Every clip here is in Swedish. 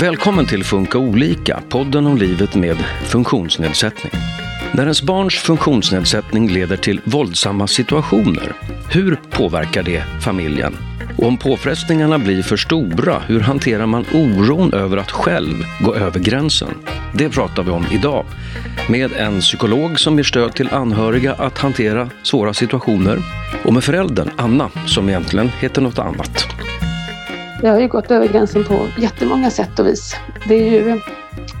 Välkommen till Funka olika, podden om livet med funktionsnedsättning. När ens barns funktionsnedsättning leder till våldsamma situationer, hur påverkar det familjen? Om påfrestningarna blir för stora, hur hanterar man oron över att själv gå över gränsen? Det pratar vi om idag med en psykolog som ger stöd till anhöriga att hantera svåra situationer och med föräldern Anna som egentligen heter något annat. Jag har ju gått över gränsen på jättemånga sätt och vis. Det är ju,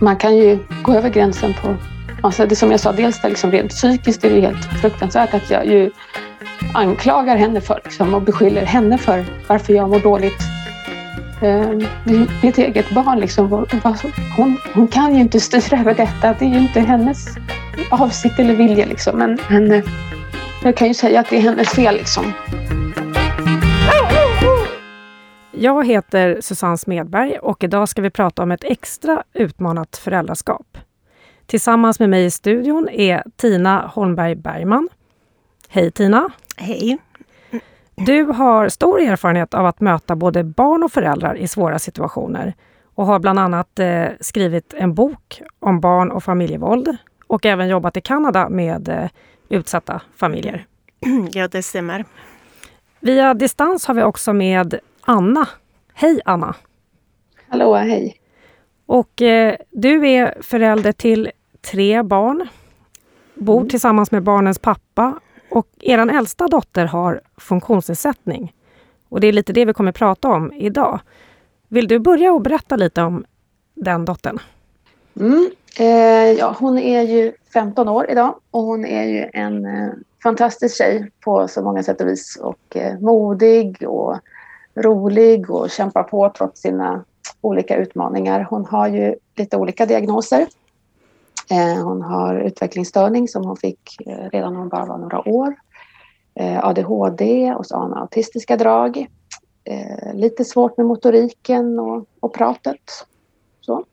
man kan ju gå över gränsen på Alltså det som jag sa, dels det liksom rent psykiskt är det helt fruktansvärt att jag ju anklagar henne för liksom, och beskyller henne för varför jag mår dåligt. Eh, mitt eget barn, liksom, hon, hon kan ju inte styra över detta. Det är ju inte hennes avsikt eller vilja. Liksom. Men, men eh, jag kan ju säga att det är hennes fel. Liksom. Jag heter Susanne Smedberg och idag ska vi prata om ett extra utmanat föräldraskap. Tillsammans med mig i studion är Tina Holmberg Bergman. Hej Tina! Hej! Du har stor erfarenhet av att möta både barn och föräldrar i svåra situationer och har bland annat eh, skrivit en bok om barn och familjevåld och även jobbat i Kanada med eh, utsatta familjer. Ja, det stämmer. Via distans har vi också med Anna. Hej Anna! Hallå, hej! Och eh, du är förälder till tre barn, bor mm. tillsammans med barnens pappa och er äldsta dotter har funktionsnedsättning. Och det är lite det vi kommer prata om idag. Vill du börja och berätta lite om den dottern? Mm. Eh, ja, hon är ju 15 år idag och hon är ju en eh, fantastisk tjej på så många sätt och vis. Och eh, modig och rolig och kämpar på trots sina olika utmaningar. Hon har ju lite olika diagnoser. Eh, hon har utvecklingsstörning som hon fick eh, redan när hon bara var några år. Eh, ADHD och så har hon autistiska drag. Lite svårt med motoriken och, och pratet. Så.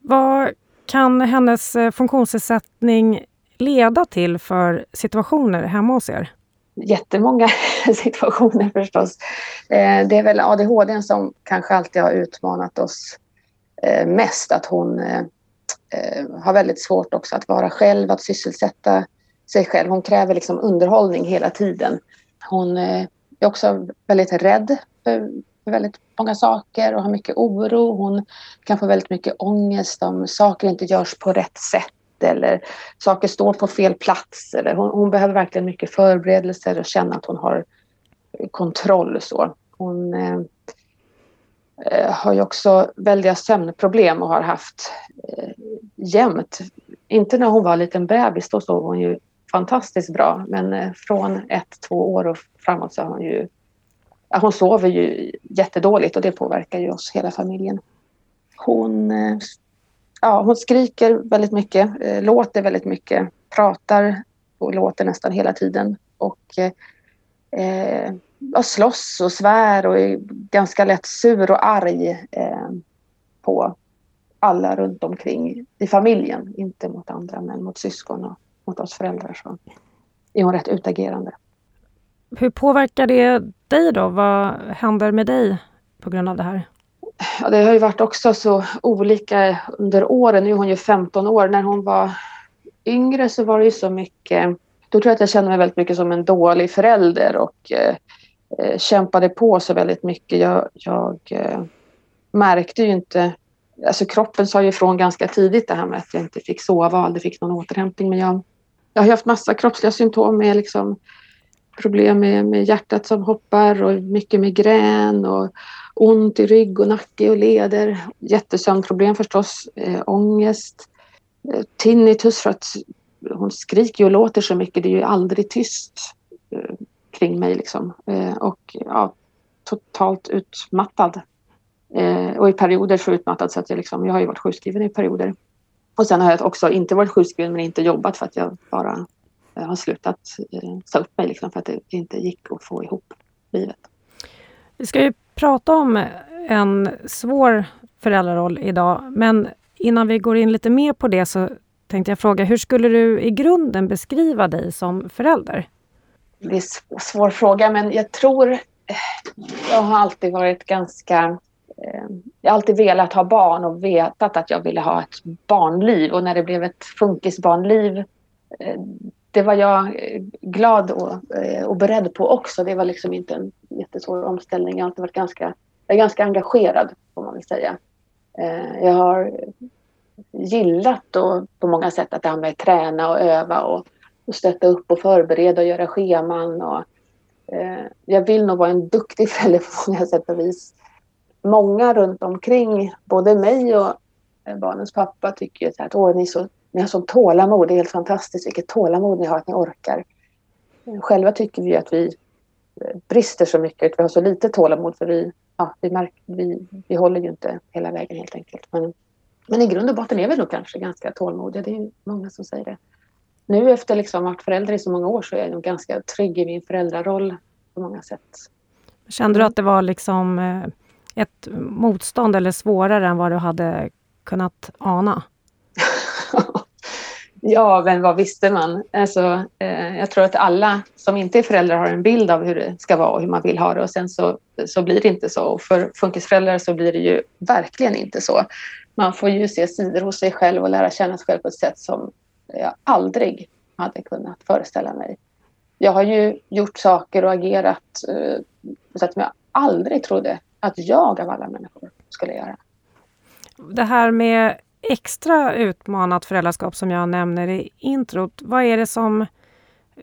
Vad kan hennes funktionsnedsättning leda till för situationer hemma hos er? jättemånga situationer förstås. Det är väl ADHD som kanske alltid har utmanat oss mest. Att hon eh, har väldigt svårt också att vara själv, att sysselsätta sig själv. Hon kräver liksom underhållning hela tiden. Hon eh, är också väldigt rädd för väldigt många saker och har mycket oro. Hon kan få väldigt mycket ångest om saker inte görs på rätt sätt eller saker står på fel plats. Eller hon, hon behöver verkligen mycket förberedelser och känna att hon har kontroll. Så. Hon eh, eh, har ju också väldiga sömnproblem och har haft eh, jämt. Inte när hon var en liten bebis, då sov hon ju fantastiskt bra. Men eh, från ett, två år och framåt så har hon ju... Hon sover ju jättedåligt och det påverkar ju oss, hela familjen. Hon eh, ja, hon skriker väldigt mycket, eh, låter väldigt mycket, pratar och låter nästan hela tiden. Och eh, slåss och svär och är ganska lätt sur och arg eh, på alla runt omkring i familjen. Inte mot andra, men mot syskon och mot oss föräldrar. Så är hon rätt utagerande. Hur påverkar det dig då? Vad händer med dig på grund av det här? ja, det har ju varit också så olika under åren. Nu är hon ju 15 år. När hon var yngre så var det ju så mycket... Då tror jag att jag kände mig väldigt mycket som en dålig förälder och eh, eh, kämpade på så väldigt mycket. Jag, jag eh, märkte ju inte... Alltså kroppen sa ju ifrån ganska tidigt det här med att jag inte fick sova och aldrig fick någon återhämtning. Men jag, jag har haft massa kroppsliga symptom med liksom problem med, med hjärtat som hoppar och mycket migrän och ont i rygg och nacke och leder. Jättesömnproblem förstås, äh, ångest, äh, tinnitus för att hon skriker och låter så mycket. Det är ju aldrig tyst äh, kring mig liksom. och ja, totalt utmattad och i perioder så utmattad så att jag liksom, jag har ju varit sjukskriven i perioder. Och sen har jag också inte varit sjukskriven men inte jobbat för att jag bara har slutat eh, sa upp mig liksom för att det inte gick att få ihop livet. Vi ska ju prata om en svår föräldraroll idag, men innan vi går in lite mer på det så tänkte jag fråga, hur skulle du i grunden beskriva dig som förälder? Det är en svår fråga, men jag tror jag har alltid varit ganska... Eh, jag har alltid velat ha barn och vetat att jag ville ha ett barnliv. Och när det blev ett funkisbarnliv, eh, det var jag eh, glad och, och beredd på också. Det var liksom inte en jättesvår omställning. Jag har alltid varit ganska, jag är ganska engagerad, får man väl säga. Jag har gillat då på många sätt att det här med träna och öva och, och stötta upp och förbereda och göra scheman. Och, jag vill nog vara en duktig förälder på många sätt och vis. Många runt omkring, både mig och eh, barnens pappa, tycker att Åh, ni, så, ni har sånt tålamod. Det är helt fantastiskt vilket tålamod ni har, att ni orkar. Eh, själva tycker vi att vi eh, brister så mycket, att vi har så lite tålamod för vi, ja, vi, märker, vi, vi håller ju inte hela vägen helt enkelt. Men men i grund och botten är vi nog kanske ganska tålmodiga. Det är många som säger det. Nu efter liksom att liksom varit förälder i så många år så är jag nog ganska trygg i min föräldraroll på många sätt. Kände du att det var liksom eh, ett motstånd eller svårare än vad du hade kunnat ana? ja, men vad visste man? Alltså, eh, jag tror att alla som inte är föräldrar har en bild av hur det ska vara och hur man vill ha det och sen så, så blir det inte så. Och för funkisföräldrar så blir det ju verkligen inte så man får ju se sidor hos sig själv och lära känna sig själv på ett sätt som jag aldrig hade kunnat föreställa mig. Jag har ju gjort saker och agerat eh, på sätt som jag aldrig trodde att jag av alla människor skulle göra. Det här med extra utmanat föräldraskap som jag nämner i introt, vad är det som...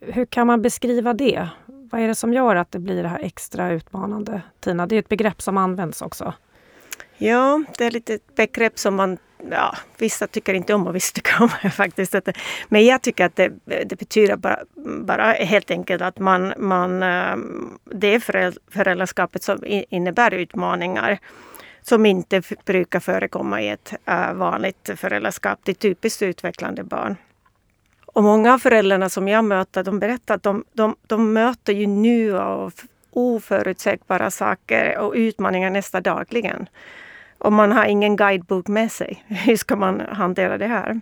Hur kan man beskriva det? Vad är det som gör att det blir det här extra utmanande, Tina? Det är ett begrepp som används också. Ja, det är lite ett begrepp som man ja, vissa tycker inte om och vissa tycker om det faktiskt. Men jag tycker att det, det betyder bara, bara helt enkelt att man, man, ehm, det föräldraskapet som innebär utmaningar som inte brukar förekomma i ett äh, vanligt föräldraskap till typiskt utvecklande barn. Och många av föräldrarna som jag möter, de berättar att de, de, de möter ju nya och oförutsägbara saker och utmaningar nästan dagligen. Och man har ingen guidebok med sig. Hur ska man hantera det här?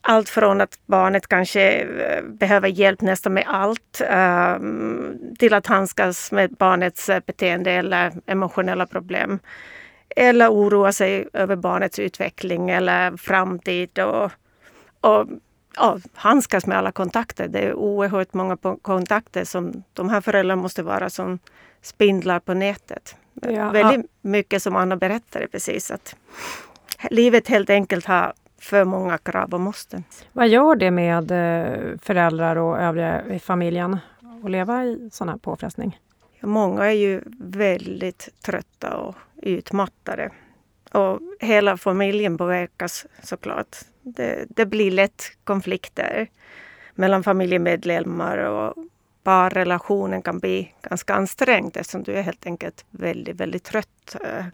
Allt från att barnet kanske eh, behöver hjälp nästan med allt ehm, till att handskas med barnets eh, beteende eller emotionella problem. Eller oroa sig över barnets utveckling eller framtid och, och ja, handskas med alla kontakter. Det är oerhört många kontakter som de här föräldrarna måste vara som spindlar på nätet. Ja, Väldigt mycket som Anna berättade precis att livet helt enkelt har för många krav och måsten. Vad gör det med eh, föräldrar och övriga i familjen att leva i sån här påfrestning? Många är ju väldigt trötta och utmattade. Och hela familjen påverkas såklart. Det, det blir lätt konflikter mellan familjemedlemmar och parrelationen kan bli ganska ansträngd eftersom du är helt enkelt väldigt, väldigt trött. Eh,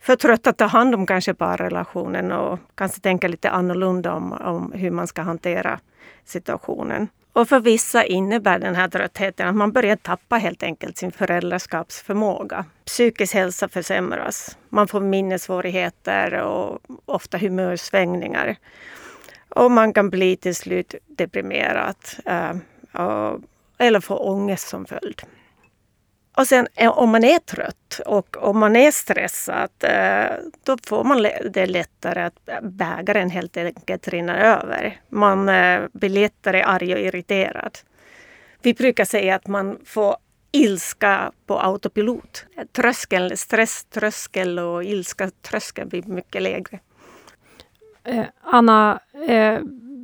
för trött att ta hand om kanske parrelationen och kanske tänka lite annorlunda om, om hur man ska hantera situationen. Och för vissa innebär den här tröttheten att man börjar tappa helt enkelt sin föräldraskapsförmåga. Psykisk hälsa försämras. Man får minnessvårigheter och ofta humörsvängningar. Och man kan bli till slut deprimerad. Eh, och eller få ångest som följd. Och sen eh, om man är trött och om man är stressad, eh, då får man det lättare att bägaren helt enkelt rinner över. Man eh, blir lättare arg och irriterad. Vi brukar säga att man får ilska på autopilot. Tröskeln, stresströskel och ilska tröskel blir mycket lägre. Eh, Anna, eh,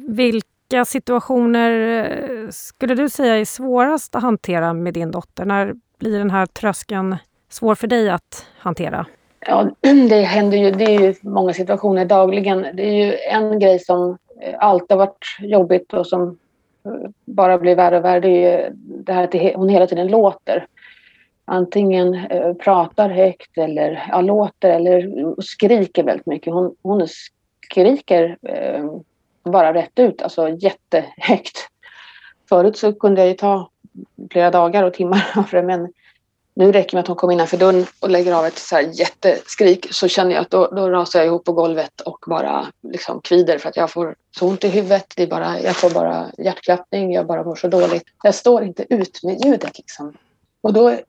vilka vilka situationer eh, skulle du säga är svårast att hantera med din dotter? När blir den här tröskeln svår för dig att hantera? Ja, det händer ju. Det är ju många situationer dagligen. Det är ju en grej som eh, alltid har varit jobbigt och som eh, bara blir värre och värre. Det är ju det här att hon hela tiden låter. Antingen pratar högt eller ja, låter eller skriker väldigt mycket. Hon, hon skriker bara rätt ut, alltså jättehögt. Förut så kunde jag ju ta flera dagar och timmar av det men nu räcker det med att hon kommer innanför dörren och lägger av ett så här jätteskrik så känner jag att då, då rasar jag ihop på golvet och bara liksom kvider för att jag får så ont i huvudet. Det är bara, jag får bara hjärtklappning, jag bara mår så dåligt. Jag står inte ut med ljudet liksom. Och då eh,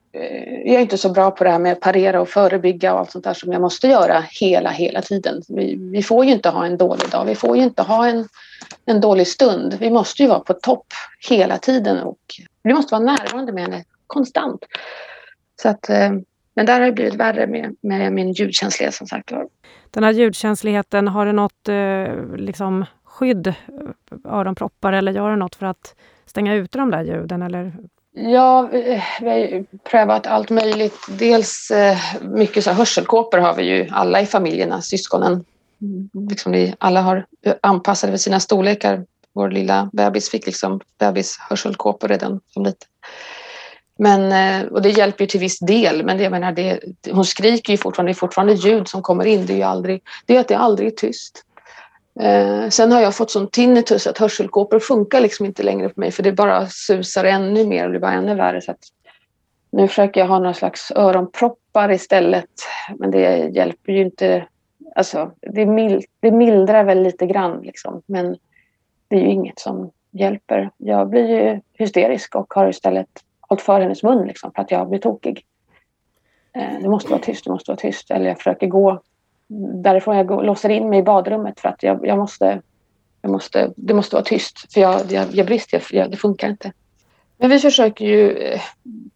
är jag inte så bra på det här med att parera och förebygga och allt sånt där som jag måste göra hela, hela tiden. Vi, vi får ju inte ha en dålig dag. Vi får ju inte ha en, en dålig stund. Vi måste ju vara på topp hela tiden och vi måste vara närvarande med henne konstant. Så att, eh, men där har det blivit värre med, med min ljudkänslighet som sagt Den här ljudkänsligheten, har du något eh, liksom, skydd, öronproppar eller gör du något för att stänga ute de där ljuden? Eller Ja, vi har prövat allt möjligt. Dels eh, mycket så hörselkåpor har vi ju alla i familjerna, syskonen. Liksom vi alla har eh, anpassade för sina storlekar. Vår lilla bebis fick liksom bebishörselkåpor redan som liten. Men, eh, och det hjälper ju till viss del, men det, jag menar, det, hon skriker ju fortfarande, det är fortfarande ljud som kommer in. Det är ju aldrig, det är att det aldrig är tyst. Eh, sen har jag fått sån tinnitus att hörselkåpor funkar liksom inte längre på mig för det bara susar ännu mer och blir bara ännu värre. Så nu försöker jag ha några slags öronproppar istället men det hjälper ju inte. Alltså, det, mild, det mildrar väl lite grann liksom, men det är ju inget som hjälper. Jag blir ju hysterisk och har istället hållit för hennes mun liksom, för att jag blir tokig. Eh, det måste vara tyst, det måste vara tyst. Eller jag försöker gå därifrån. Jag går, låser in mig i badrummet för att jag, jag, måste, jag måste, det måste vara tyst. För jag, jag, jag brister, jag, det funkar inte. Men vi försöker ju eh,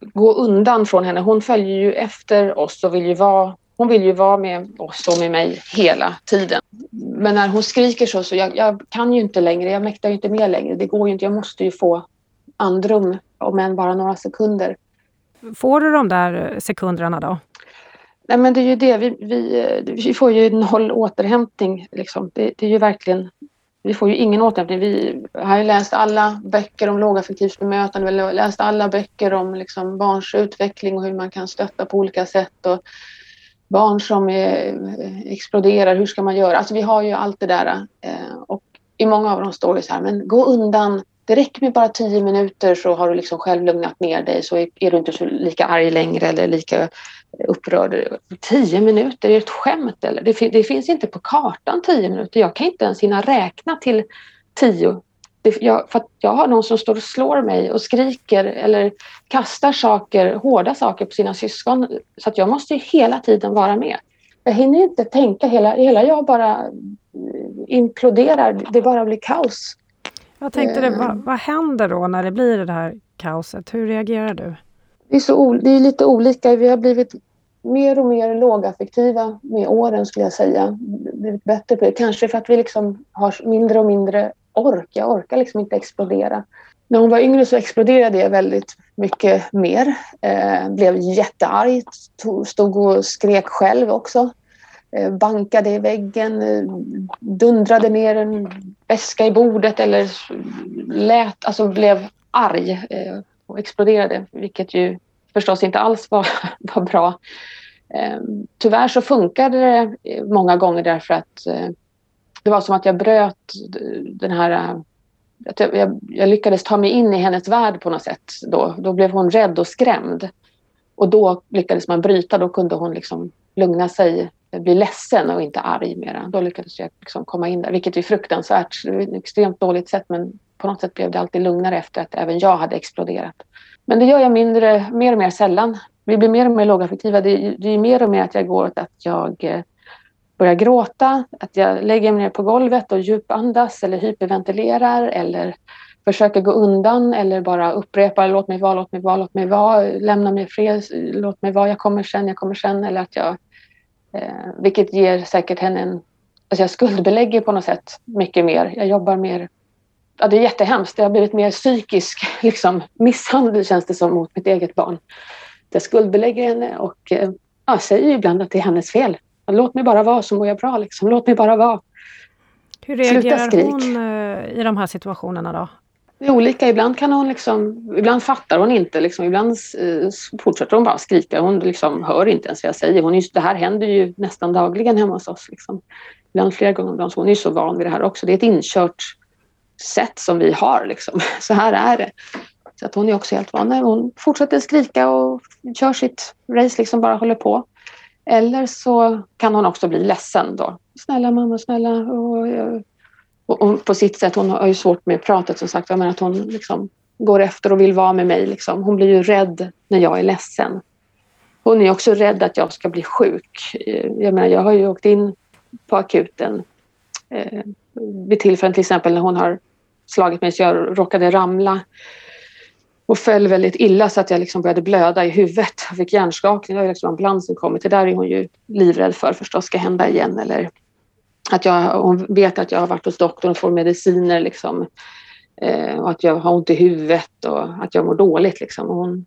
gå undan från henne. Hon följer ju efter oss och vill ju vara hon vill ju vara med oss och med mig hela tiden. Men när hon skriker så, så jag, jag kan ju inte längre, jag mäktar ju inte med längre. Det går ju inte, jag måste ju få andrum, om än bara några sekunder. Får du de där sekunderna då? Nej, men det är ju det. Vi, vi, vi får ju noll återhämtning. Liksom. Det, det, är ju verkligen... Vi får ju ingen återhämtning. Vi har ju läst alla böcker om lågaffektivt bemötande. Vi har läst alla böcker om liksom, barns utveckling och hur man kan stötta på olika sätt. Och barn som är, exploderar, hur ska man göra? Alltså vi har ju allt det där. Eh, och i många av dem står det så här, men gå undan det räcker med bara tio minuter så har du liksom själv lugnat ner dig så är du inte så lika arg längre eller lika upprörd. Tio minuter, är det ett skämt eller? Det, det, finns inte på kartan tio minuter. Jag kan inte ens hinna räkna till tio. Det, jag, för jag har någon som står och slår mig och skriker eller kastar saker, hårda saker på sina syskon. Så att jag måste hela tiden vara med. Jag hinner inte tänka, hela, hela jag bara imploderar. Det bara blir kaos. Jag tänkte det, vad, vad händer då när det blir det här kaoset? Hur reagerar du? Det är, så, det är lite olika. Vi har blivit mer och mer lågaffektiva med åren skulle jag säga. Blivit bättre på det. Kanske för att vi liksom har mindre och mindre ork. Jag orkar liksom inte explodera. När hon var yngre så exploderade jag väldigt mycket mer. Eh, blev jättearg, stod och skrek själv också. Eh, bankade i väggen, eh, dundrade ner en väska i bordet eller lät, alltså blev arg eh, och exploderade, vilket ju förstås inte alls var, var bra. Ehm, tyvärr så funkade det eh, många gånger därför att eh, det var som att jag bröt den här eh, jag, jag, lyckades ta mig in i hennes värld på något sätt. Då, då blev hon rädd och skrämd. Och då lyckades man bryta, då kunde hon liksom lugna sig bli ledsen och inte arg mera. Då lyckades jag liksom komma in där, vilket är fruktansvärt. Det är ett extremt dåligt sätt men på något sätt blev det alltid lugnare efter att även jag hade exploderat. Men det gör jag mindre, mer och mer sällan. Vi blir mer och mer lågaffektiva. Det, det är mer och mer att jag går åt att jag eh, börjar gråta, att jag lägger mig ner på golvet och djupandas eller hyperventilerar eller försöker gå undan eller bara upprepa låt mig vara, låt mig vara, låt mig vara, lämna mig fred, låt mig vara, jag kommer sen, jag kommer sen eller att jag Eh, vilket ger säkert henne en... Alltså jag skuldbelägger på något sätt mycket mer. Jag jobbar mer... Ja, det är jättehemskt. Det har blivit mer psykisk liksom, misshandel känns det som mot mitt eget barn. Jag skuldbelägger henne och eh, ja, säger ibland att det är hennes fel. Låt mig bara vara så mår jag bra. Liksom. Låt mig bara vara. Hur reagerar hon eh, i de här situationerna då? Det är olika. Ibland kan hon liksom, ibland fattar hon inte. Liksom, ibland eh, fortsätter hon bara skrika. Hon liksom hör inte ens vad jag säger. Hon är, det här händer ju nästan dagligen hemma hos oss. Liksom. Ibland flera gånger om dagen. Hon är så van vid det här också. Det är ett inkört sätt som vi har. Liksom. Så här är det. Så att hon är också helt van. Hon fortsätter skrika och kör sitt race, liksom bara håller på. Eller så kan hon också bli ledsen då. Snälla mamma, snälla. Och, och, och, på sitt sätt, hon har ju svårt med pratet som sagt, men att hon liksom går efter och vill vara med mig. Liksom. Hon blir ju rädd när jag är ledsen. Hon är också rädd att jag ska bli sjuk. Jag menar, jag har ju åkt in på akuten eh, vid tillfällen till exempel när hon har slagit mig så jag råkade ramla och föll väldigt illa så att jag liksom började blöda i huvudet. Jag fick hjärnskakning. och liksom ambulansen kommit. Det där är hon ju livrädd för förstås ska hända igen. Eller att jag, hon vet att jag har varit hos doktorn och får mediciner liksom. Eh, och att jag har ont i huvudet och att jag mår dåligt. Liksom. hon,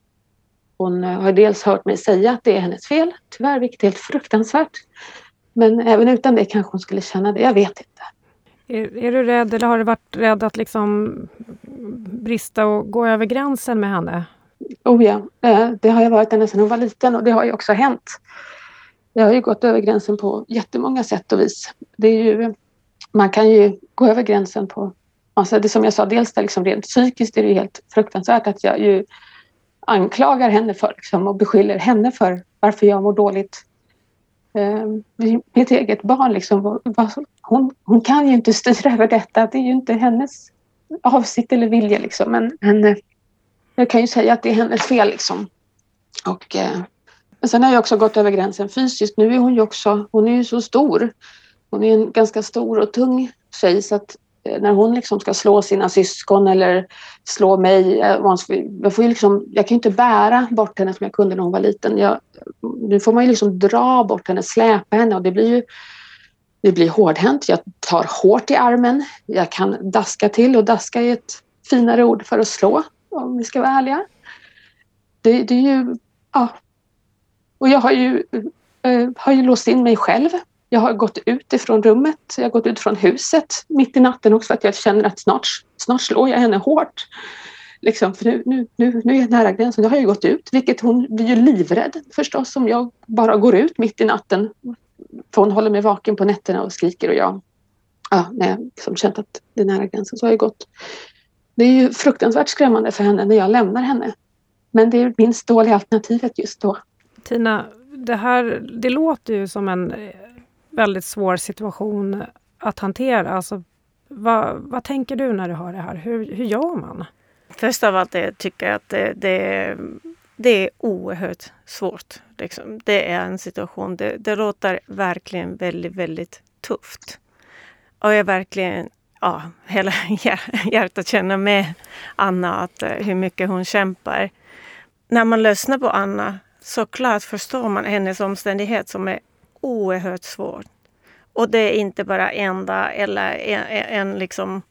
hon har dels hört mig säga att det är hennes fel, tyvärr, vilket är helt fruktansvärt. Men även utan det kanske hon skulle känna det. Jag vet inte. Är, är, du rädd eller har du varit rädd att liksom brista och gå över gränsen med henne? Oh ja, eh, det har jag varit ända sedan hon var liten och det har ju också hänt. Jag har ju gått över gränsen på jättemånga sätt och vis. Det är ju, man kan ju gå över gränsen på... Alltså det som jag sa, dels det liksom rent psykiskt är det helt fruktansvärt att jag ju anklagar henne för liksom, och beskyller henne för varför jag mår dåligt Ehm, mitt eget barn. Liksom, hon, hon kan ju inte styra över detta. Det är ju inte hennes avsikt eller vilja. Liksom. Men, men eh, jag kan ju säga att det är hennes fel. Liksom. Och, eh, men sen har jag också gått över gränsen fysiskt. Nu är hon ju också hon är ju så stor. Hon är en ganska stor och tung tjej så att Eh, när hon liksom ska slå sina syskon eller slå mig. Eh, jag, får liksom, jag kan inte bära bort henne som jag kunde när hon var liten. Jag, nu får man ju liksom dra bort henne, släpa henne och det blir ju det blir hårdhänt. Jag tar hårt i armen. Jag kan daska till och daska är ett finare ord för att slå om vi ska vara ärliga. Det, det är ju... Ja. Och jag har ju, eh, har ju låst in mig själv jag har gått ut ifrån rummet, jag har gått ut från huset mitt i natten också för att jag känner att snart, snart slår jag henne hårt. Liksom, för nu, nu, nu, nu är jag nära gränsen. Då har jag gått ut, vilket hon blir ju livrädd förstås om jag bara går ut mitt i natten. För hon håller mig vaken på nätterna och skriker och jag, ja, när jag liksom känt att det är nära gränsen så har jag gått. Det är ju fruktansvärt skrämmande för henne när jag lämnar henne. Men det är minst dåliga alternativet just då. Tina, det här det låter ju som en väldigt svår situation att hantera. Alltså, vad, vad tänker du när du hör det här? Hur, hur gör man? Först av allt jag tycker jag att det, det, det är oerhört svårt. Liksom. Det är en situation, det, det låter verkligen väldigt, väldigt tufft. Och jag verkligen, ja, hela hjärtat känner med Anna att eh, hur mycket hon kämpar. När man lyssnar på Anna såklart förstår man hennes omständighet som är oerhört svårt. Och det är inte bara en dag eller en, en, liksom,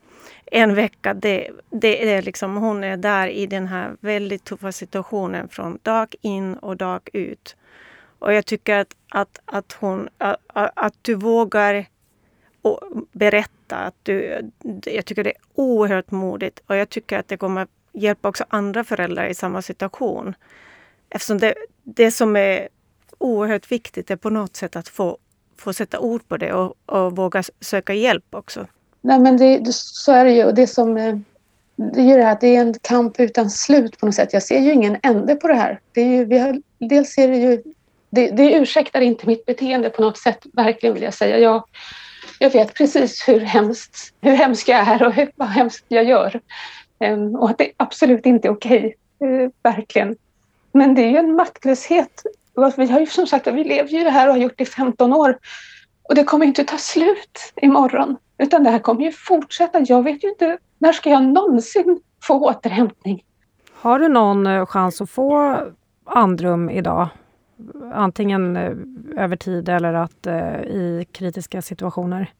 en vecka. Det, det är liksom, hon är där i den här väldigt tuffa situationen från dag in och dag ut. Och jag tycker att, att, att, hon, att, att du vågar berätta. Att du, jag tycker det är oerhört modigt och jag tycker att det kommer hjälpa också andra föräldrar i samma situation. Eftersom det, det som är oerhört viktigt är på något sätt att få, få sätta ord på det och, och våga söka hjälp också. Nej men det, så är det ju. Och det som eh, det är ju det här att det är en kamp utan slut på något sätt. Jag ser ju ingen ände på det här. Det är ju, vi har, dels ser det ju... Det, det ursäktar inte mitt beteende på något sätt, verkligen vill jag säga. Jag, jag vet precis hur hemskt, hur hemskt jag är och hur, vad hemskt jag gör. Um, och att det absolut inte är okej. Okay. Uh, verkligen. Men det är ju en maktlöshet vi har ju som sagt, vi lever ju det här och har gjort det i 15 år. Och det kommer inte ta slut imorgon. Utan det här kommer ju fortsätta. Jag vet ju inte, när ska jag någonsin få återhämtning? Har du någon eh, chans att få andrum idag? Antingen eh, över tid eller att eh, i kritiska situationer?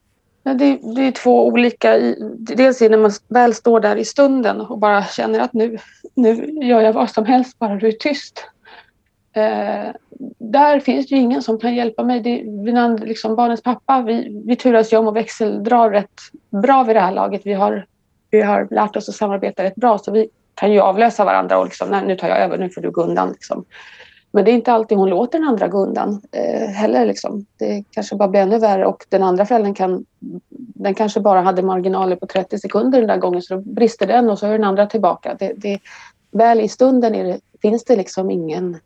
Ja, det, det, är två olika. Dels när man väl står där i stunden och bara känner att nu, nu gör jag vad som helst bara du är tyst. Eh, där finns det ju ingen som kan hjälpa mig. Det, liksom barnens pappa, vi, vi turas ju om och växeldrar rätt bra vid det här laget. Vi har, vi har lärt oss att samarbeta rätt bra så vi kan ju avlösa varandra och liksom, nej, nu tar jag över, nu får du gå undan. Liksom. Men det är inte alltid hon låter den andra gå undan eh, heller. Liksom. Det kanske bara blir ännu värre och den andra föräldern kan, den kanske bara hade marginaler på 30 sekunder den där gången så då brister den och så är den andra tillbaka. Det, det, väl i stunden det, finns det liksom ingen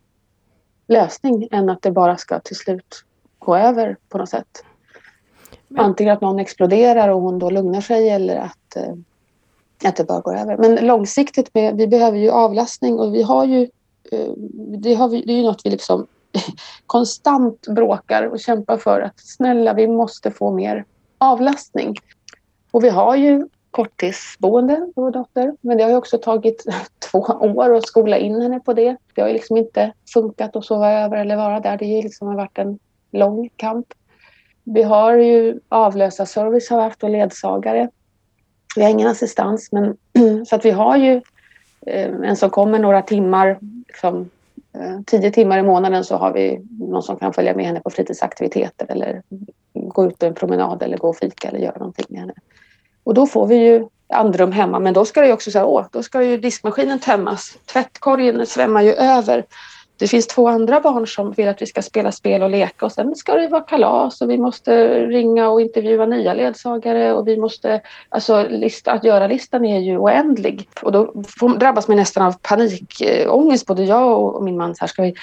lösning än att det bara ska till slut gå över på något sätt. Antingen att någon exploderar och hon då lugnar sig eller att, eh, att det bara går över. Men långsiktigt, med, vi behöver ju avlastning och vi har ju eh, det, har vi, det är ju något vi liksom konstant bråkar och kämpar för att snälla, vi måste få mer avlastning. Och vi har ju korttidsboende, vår dotter, men det har ju också tagit två år att skola in henne på det. Det har ju liksom inte funkat att sova över eller vara där. Det har liksom varit en lång kamp. Vi har ju avlösarservice har haft och ledsagare. Vi har ingen assistans, men så att vi har ju eh, en som kommer några timmar, liksom, eh, tio timmar i månaden så har vi någon som kan följa med henne på fritidsaktiviteter eller gå ut på en promenad eller gå och fika eller göra någonting med henne. Och då får vi ju andrum hemma, men då ska det ju också säga, åh, då ska ju diskmaskinen tömmas. Tvättkorgen svämmar ju över. Det finns två andra barn som vill att vi ska spela spel och leka och sen ska det vara kalas och vi måste ringa och intervjua nya ledsagare och vi måste, alltså lista, att göra-listan är ju oändlig och då drabbas man nästan av panikångest, både jag och min man. Så här, ska vi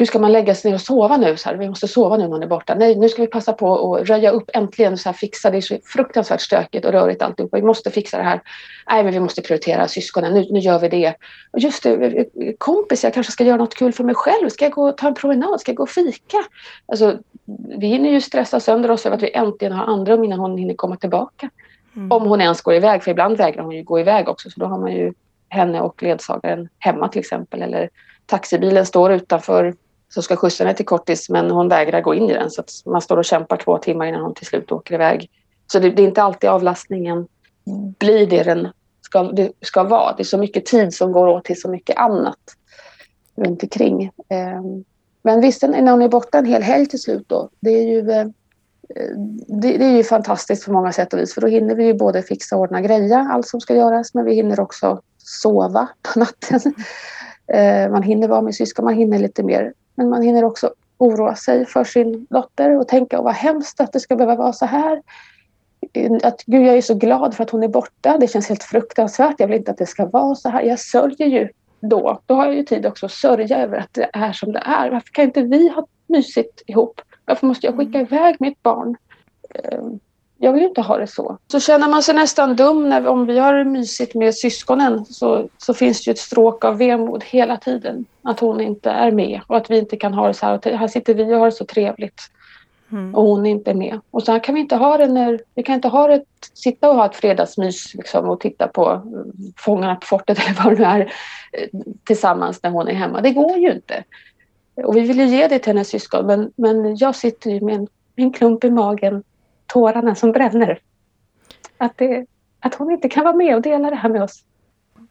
nu ska man lägga sig ner och sova nu. Så här, vi måste sova nu när hon är borta. Nej, nu ska vi passa på att röja upp äntligen. Så här, fixa. Det är så fruktansvärt stökigt och rörigt alltihopa. Vi måste fixa det här. Nej, men vi måste prioritera syskonen. Nu, nu gör vi det. Och just det, kompis, jag kanske ska göra något kul för mig själv. Ska jag gå och ta en promenad? Ska jag gå och fika? Alltså, vi hinner ju stressa sönder oss över att vi äntligen har andrum innan hon hinner komma tillbaka. Mm. Om hon ens går iväg, för ibland vägrar hon ju gå iväg också. Så då har man ju henne och ledsagaren hemma till exempel. Eller taxibilen står utanför som ska skjutsa henne till kortis men hon vägrar gå in i den så att man står och kämpar två timmar innan hon till slut åker iväg. Så det, det är inte alltid avlastningen blir det den ska, det ska vara. Det är så mycket tid som går åt till så mycket annat runt omkring. Ehm, men visst, när hon är borta en hel helg till slut då, det är ju eh, det, det, är ju fantastiskt på många sätt och vis för då hinner vi ju både fixa och ordna greja, allt som ska göras, men vi hinner också sova på natten. Ehm, man hinner vara med syskon, man hinner lite mer men man hinner också oroa sig för sin dotter och tänka vad hemskt att det ska behöva vara så här. Att gud, jag är så glad för att hon är borta. Det känns helt fruktansvärt. Jag vill inte att det ska vara så här. Jag sörjer ju då. Då har jag ju tid också att sörja över att det är som det är. Varför kan inte vi ha mysigt ihop? Varför måste jag skicka mm. iväg mitt barn? Jag vill inte ha det så. Så känner man sig nästan dum när, om vi har mysigt med syskonen så, så finns det ju ett stråk av vemod hela tiden. Att hon inte är med och att vi inte kan ha det så här. Här sitter vi och har det så trevligt. Mm. Och hon är inte med. Och så kan vi inte ha det när vi kan inte ha det, sitta och ha ett fredagsmys liksom, och titta på Fångarna på fortet eller vad det nu är eh, tillsammans när hon är hemma. Det går ju inte. Och vi vill ju ge det till hennes syskon men, men jag sitter ju med en, en klump i magen tårarna som bränner. Att, det, att hon inte kan vara med och dela det här med oss.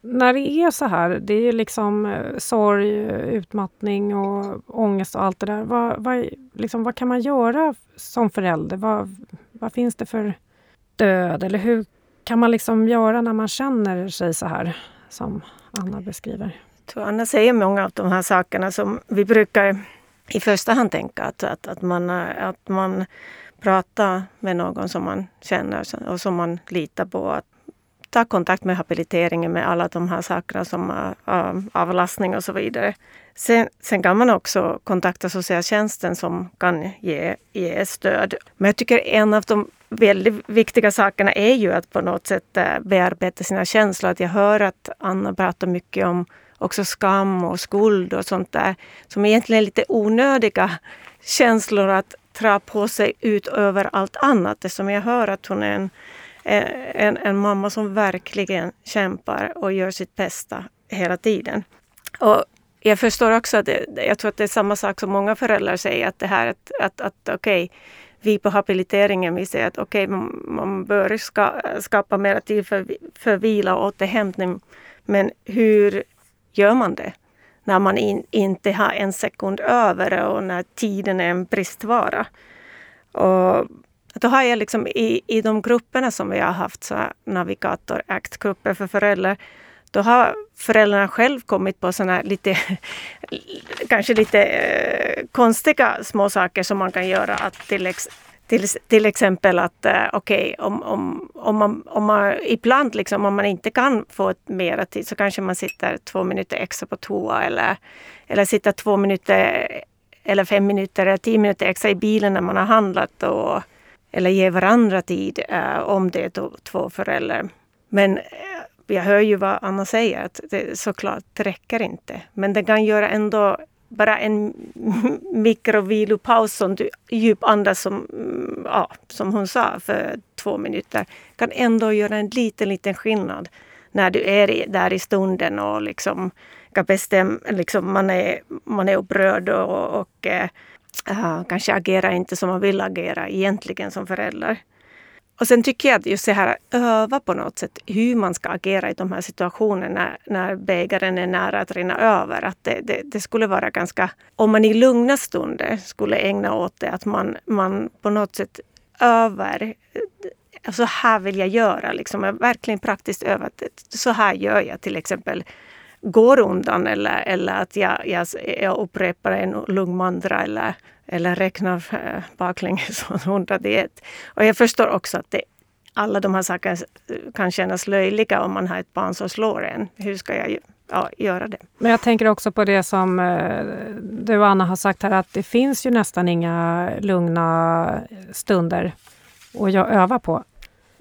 När det är så här, det är ju liksom eh, sorg, utmattning och ångest och allt det där. Vad, vad, liksom, vad kan man göra som förälder? Vad, vad finns det för död? Eller hur kan man liksom göra när man känner sig så här som Anna beskriver? Tror Anna säger många av de här sakerna som vi brukar i första hand tänka att, att, att, man, att man prata med någon som man känner och som man litar på. Att ta kontakt med habiliteringen med alla de här sakerna som äh, äh, avlastning och så vidare. Sen, sen, kan man också kontakta socialtjänsten som kan ge, ge stöd. Men jag tycker en av de väldigt viktiga sakerna är ju att på något sätt äh, bearbeta sina känslor. Att jag hör att Anna pratar mycket om också skam och skuld och sånt där som egentligen är lite onödiga känslor att dra på sig ut över allt annat. Eftersom jag hör att hon är en, eh, en, en mamma som verkligen kämpar och gör sitt bästa hela tiden. Och jag förstår också att det, jag tror att det är samma sak som många föräldrar säger att det här att, att, att okej, okay, vi på habiliteringen vi säger att okej, okay, man, man, bör ska, skapa mer tid för, för vila och återhämtning. Men hur gör man det? När man in, inte har en sekund över och när tiden är en bristvara. Och då har jag liksom i, i de grupperna som vi har haft, så navigator act-grupper för föräldrar, då har föräldrarna själv kommit på såna lite, kanske lite eh, konstiga små saker som man kan göra. Att till, ex, till, till exempel att eh, okej, okay, om, om, om, man, om man ibland liksom, om man inte kan få mera tid så kanske man sitter två minuter extra på toa eller, eller sitter två minuter eller fem minuter eller tio minuter extra i bilen när man har handlat och, eller ge varandra tid eh, om det är två föräldrar. Men eh, jag hör ju vad Anna säger, att det såklart det räcker inte. Men det kan göra ändå bara en mikrovilopaus som du djupandas som, mm, ja, som hon sa för två minuter kan ändå göra en liten, liten skillnad när du är där i stunden och liksom kan bestämma, liksom man, är, man är upprörd och, och äh, kanske agerar inte som man vill agera egentligen som förälder. Och sen tycker jag att just det här att öva på något sätt hur man ska agera i de här situationerna när, bägaren är nära att rinna över. Att det, det, det, skulle vara ganska, om man i lugna stunder skulle ägna åt det, att man, man på något sätt övar eh, så här vill jag göra, liksom, verkligen praktiskt övat. Eh, så här gör jag till exempel går undan eller, eller att jag, jag, jag upprepar en lugn mantra eller, eller räknar eh, baklänges från 101. Och jag förstår också att det, alla de här sakerna eh, kan kännas löjliga om man har ett barn som slår en. Hur ska jag ja, göra det? Men jag tänker också på det som eh, du och Anna har sagt här att det finns ju nästan inga lugna stunder att öva på.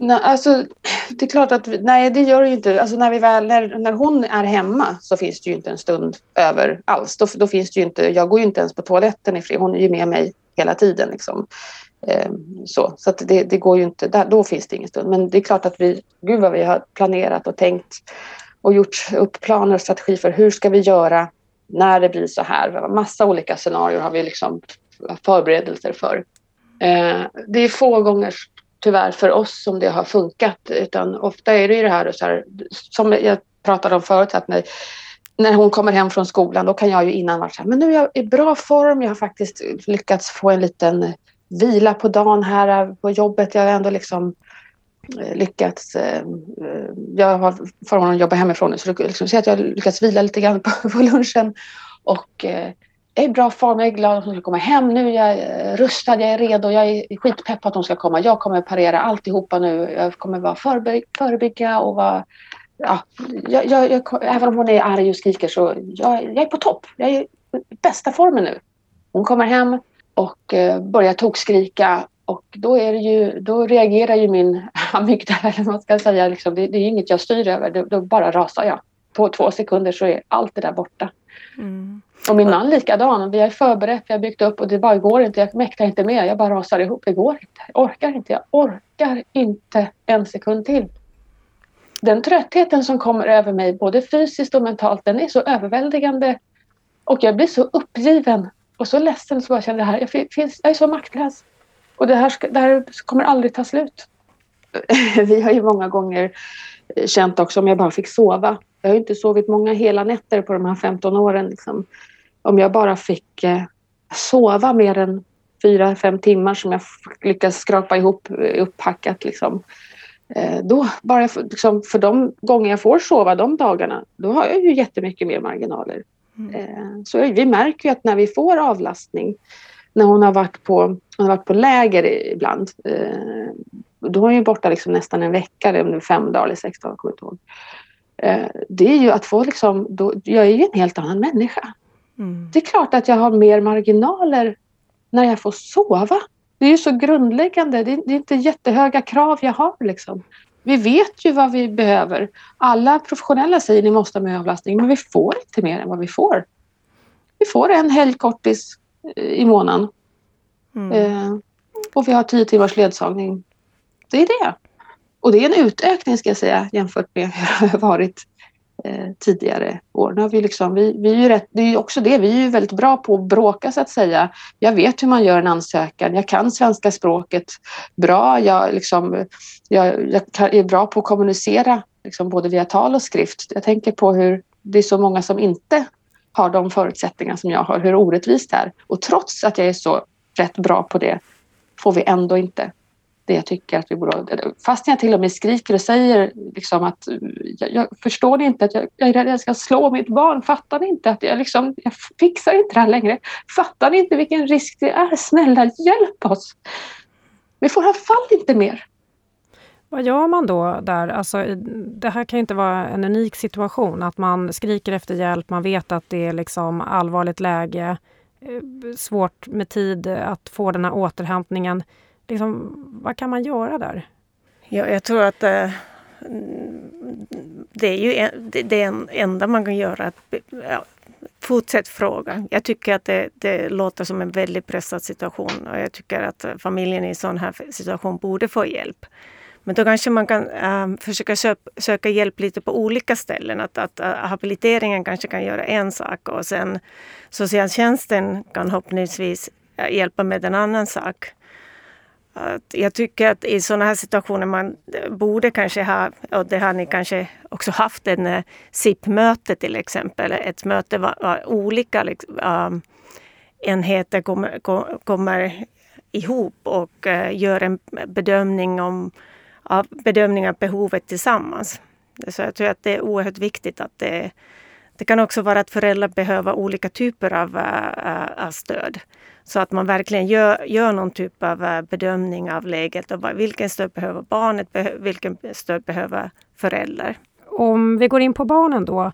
Nej, alltså, det är klart att, nej det gör det ju inte. Alltså när, vi väl, när, när hon är hemma så finns det ju inte en stund över alls. Då, då finns det ju inte, jag går ju inte ens på toaletten i fred. Hon är ju med mig hela tiden. Liksom. Eh, så så det, det, går ju inte, där, då finns det ingen stund. Men det är klart att vi, gud vad vi har planerat och tänkt och gjort upp planer och strategi för hur ska vi göra när det blir så här. Massa olika scenarier har vi liksom förberedelser för. Eh, det är få gånger tyvärr för oss som det har funkat. Utan ofta är det ju det här, så här som jag pratade om förut, att när, när hon kommer hem från skolan då kan jag ju innan vara så här, men nu är jag i bra form, jag har faktiskt lyckats få en liten vila på dagen här på jobbet. Jag har ändå liksom eh, lyckats... Eh, jag har förmånen att jobba hemifrån nu så liksom, att jag har lyckats vila lite grann på, på lunchen. Och eh, jag är i bra form, jag är glad att hon ska komma hem nu, jag är rustad, jag är redo, jag är skitpepp att hon ska komma. Jag kommer parera alltihopa nu, jag kommer vara förby förebygga och vara Ja, jag, jag, jag, även om hon är arg och skriker så jag, jag är på topp. Jag är i bästa formen nu. Hon kommer hem och eh, börjar tokskrika och då, är ju, då reagerar ju min amygdala, eller vad man ska säga. Liksom, det, det, är inget jag styr över, då, då, bara rasar jag. På två sekunder så är allt det där borta. Mm. Och min man likadan. Vi har förberett, vi har byggt upp och det bara går inte. Jag mäktar inte med. Jag bara rasar ihop. Det går inte. Jag orkar inte. Jag orkar inte en sekund till. Den tröttheten som kommer över mig, både fysiskt och mentalt, den är så överväldigande. Och jag blir så uppgiven och så ledsen så jag känner det här. Jag, finns, jag är så maktlös. Och det här, ska, det här kommer aldrig ta slut. Vi har ju många gånger känt också om jag bara fick sova. Jag har inte sovit många hela nätter på de här 15 åren. Liksom om jag bara fick eh, sova mer än fyra, fem timmar som jag lyckas skrapa ihop eh, upphackat liksom. Eh, då, bara för, liksom, för de gånger jag får sova de dagarna, då har jag ju jättemycket mer marginaler. Mm. Eh, så vi märker ju att när vi får avlastning, när hon har varit på, hon har varit på läger ibland, eh, då är hon ju borta liksom nästan en vecka, eller fem dagar eller sex dagar, jag ihåg. Eh, det är ju att få liksom, då, jag är ju en helt annan människa. Mm. Det är klart att jag har mer marginaler när jag får sova. Det är ju så grundläggande. Det är, det är inte jättehöga krav jag har. Liksom. Vi vet ju vad vi behöver. Alla professionella säger ni måste ha med avlastning, men vi får inte mer än vad vi får. Vi får en helgkortis eh, i månaden. Mm. Eh, och vi har tio timmars ledsagning. Det är det. Och det är en utökning ska jag säga jämfört med hur det har varit eh, tidigare år. Nu har vi liksom, vi, vi är ju rätt, det är också det, vi är ju väldigt bra på att bråka så att säga. Jag vet hur man gör en ansökan, jag kan svenska språket bra, jag, liksom, jag, jag är bra på att kommunicera liksom, både via tal och skrift. Jag tänker på hur det är så många som inte har de förutsättningar som jag har, hur orättvist det är. Och trots att jag är så rätt bra på det får vi ändå inte det jag tycker att vi borde... Fast jag till och med skriker och säger liksom att jag, jag förstår inte att jag, jag är rädd att jag ska slå mitt barn? Fattar ni inte att jag, liksom, jag fixar inte det här längre? Fattar ni inte vilken risk det är? Snälla hjälp oss! Vi får i alla fall inte mer. Vad gör man då där? Alltså, det här kan inte vara en unik situation, att man skriker efter hjälp, man vet att det är liksom allvarligt läge, eh, svårt med tid att få den här återhämtningen liksom, vad kan man göra där? Ja, jag tror att äh, det är ju en, det, det enda man kan göra. Att, ja, fortsätt fråga. Jag tycker att det, det, låter som en väldigt pressad situation och jag tycker att familjen i en sån här situation borde få hjälp. Men då kanske man kan äh, försöka söp, söka hjälp lite på olika ställen. Att, att äh, habiliteringen kanske kan göra en sak och sen socialtjänsten kan förhoppningsvis eh, hjälpa med en annan sak. Att jag tycker att i sådana här situationer man borde kanske ha, och det har ni kanske också haft, en eh, SIP-möte till exempel. Ett möte var olika liksom, um, enheter kommer, kommer ihop och eh, gör en bedömning om av bedömning av behovet tillsammans. Så jag tror att det är oerhört viktigt att det, det kan också vara att föräldrar behöver olika typer av, eh, av stöd. Så att man verkligen gör, gör någon typ av uh, bedömning av läget. Och vilken stöd behöver barnet? vilken stöd behöver föräldrar? Om vi går in på barnen då.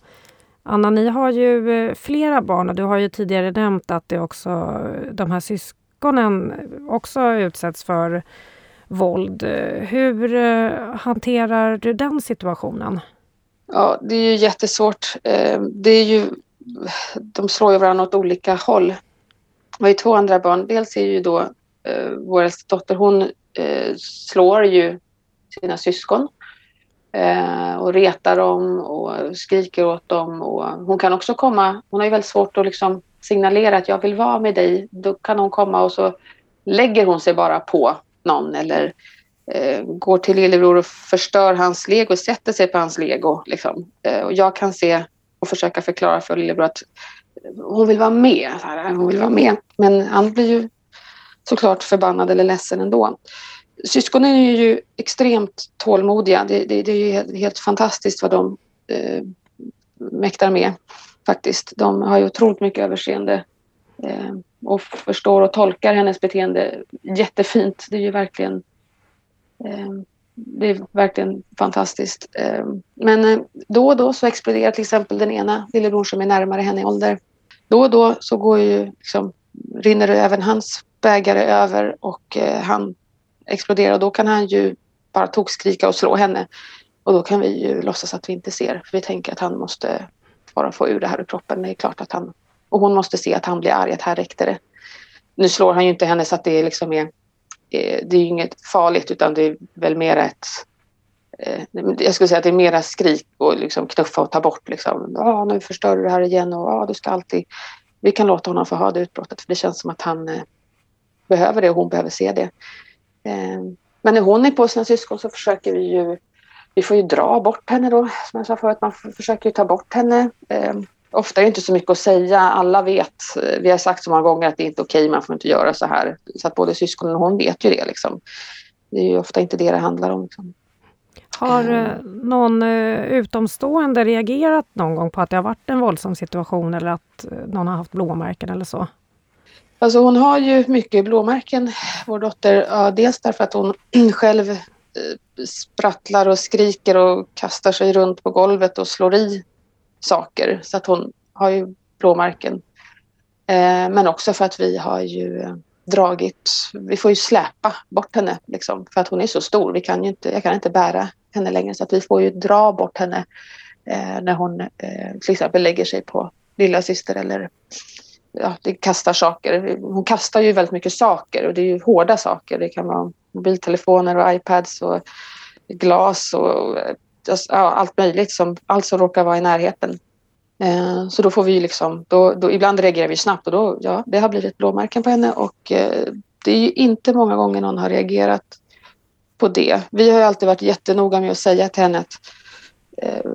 Anna, ni har ju eh, flera barn och du har ju tidigare nämnt att det också, de här syskonen också utsätts för våld. Hur eh, hanterar du den situationen? Ja, det är ju jättesvårt. Eh, det är ju, de slår ju varandra åt olika håll. Vi har två andra barn. Dels är ju då eh, vår äldsta dotter, hon eh, slår ju sina syskon eh, och retar dem och skriker åt dem. Och hon kan också komma, hon har ju väldigt svårt att liksom signalera att jag vill vara med dig. Då kan hon komma och så lägger hon sig bara på någon eller eh, går till lillebror och förstör hans lego, sätter sig på hans lego. Liksom. Eh, och jag kan se och försöka förklara för lillebror att hon vill vara med. Hon vill vara med. Men han blir ju såklart förbannad eller ledsen ändå. Syskonen är ju extremt tålmodiga. Det, det, det är ju helt fantastiskt vad de eh, mäktar med faktiskt. De har ju otroligt mycket överseende. Eh, och förstår och tolkar hennes beteende jättefint. Det är ju verkligen eh, det är verkligen fantastiskt. Eh, men eh, då och då så exploderar till exempel den ena lillebror som är närmare henne i ålder. Då och då så går ju liksom, rinner det även hans bägare över och eh, han exploderar och då kan han ju bara tokskrika och slå henne. Och då kan vi ju låtsas att vi inte ser för vi tänker att han måste bara få ur det här ur kroppen. Det är klart att han och hon måste se att han blir arg, att här räckte det. Nu slår han ju inte henne så att det liksom är, eh, det är inget farligt utan det är väl mer ett Eh, jag skulle säga att det är mera skrik och liksom knuffa och ta bort. Liksom. Ah, nu förstör du det här igen och ah, du ska alltid... Vi kan låta honom få ha det utbrottet för det känns som att han eh, behöver det och hon behöver se det. Eh, men när hon är på sina syskon så försöker vi ju... Vi får ju dra bort henne då, som jag sa förut. Man försöker ju ta bort henne. Eh, ofta är det inte så mycket att säga. Alla vet, eh, vi har sagt så många gånger att det är inte okej, man får inte göra så här. Så att både syskonen och hon vet ju det. Liksom. Det är ju ofta inte det det handlar om. Liksom. Har eh, någon eh, utomstående reagerat någon gång på att det har varit en våldsam situation eller att eh, någon har haft blåmärken eller så? Alltså hon har ju mycket blåmärken, vår dotter. Ja, dels därför att hon själv sprattlar och skriker och kastar sig runt på golvet och slår i saker så att hon har ju blåmärken. Eh, men också för att vi har ju dragit, vi får ju släpa bort henne liksom, för att hon är så stor. Vi kan ju inte, jag kan inte bära henne längre så att vi får ju dra bort henne eh, när hon eh, till exempel lägger sig på lilla syster eller ja, det kastar saker. Hon kastar ju väldigt mycket saker och det är ju hårda saker. Det kan vara mobiltelefoner och iPads och glas och alltså, ja, allt möjligt, som, allt som råkar vara i närheten. Eh, så då får vi liksom, då, då, ibland reagerar vi snabbt och då, ja, det har blivit blåmärken på henne och eh, det är ju inte många gånger någon har reagerat på det. Vi har ju alltid varit jättenoga med att säga till henne att eh,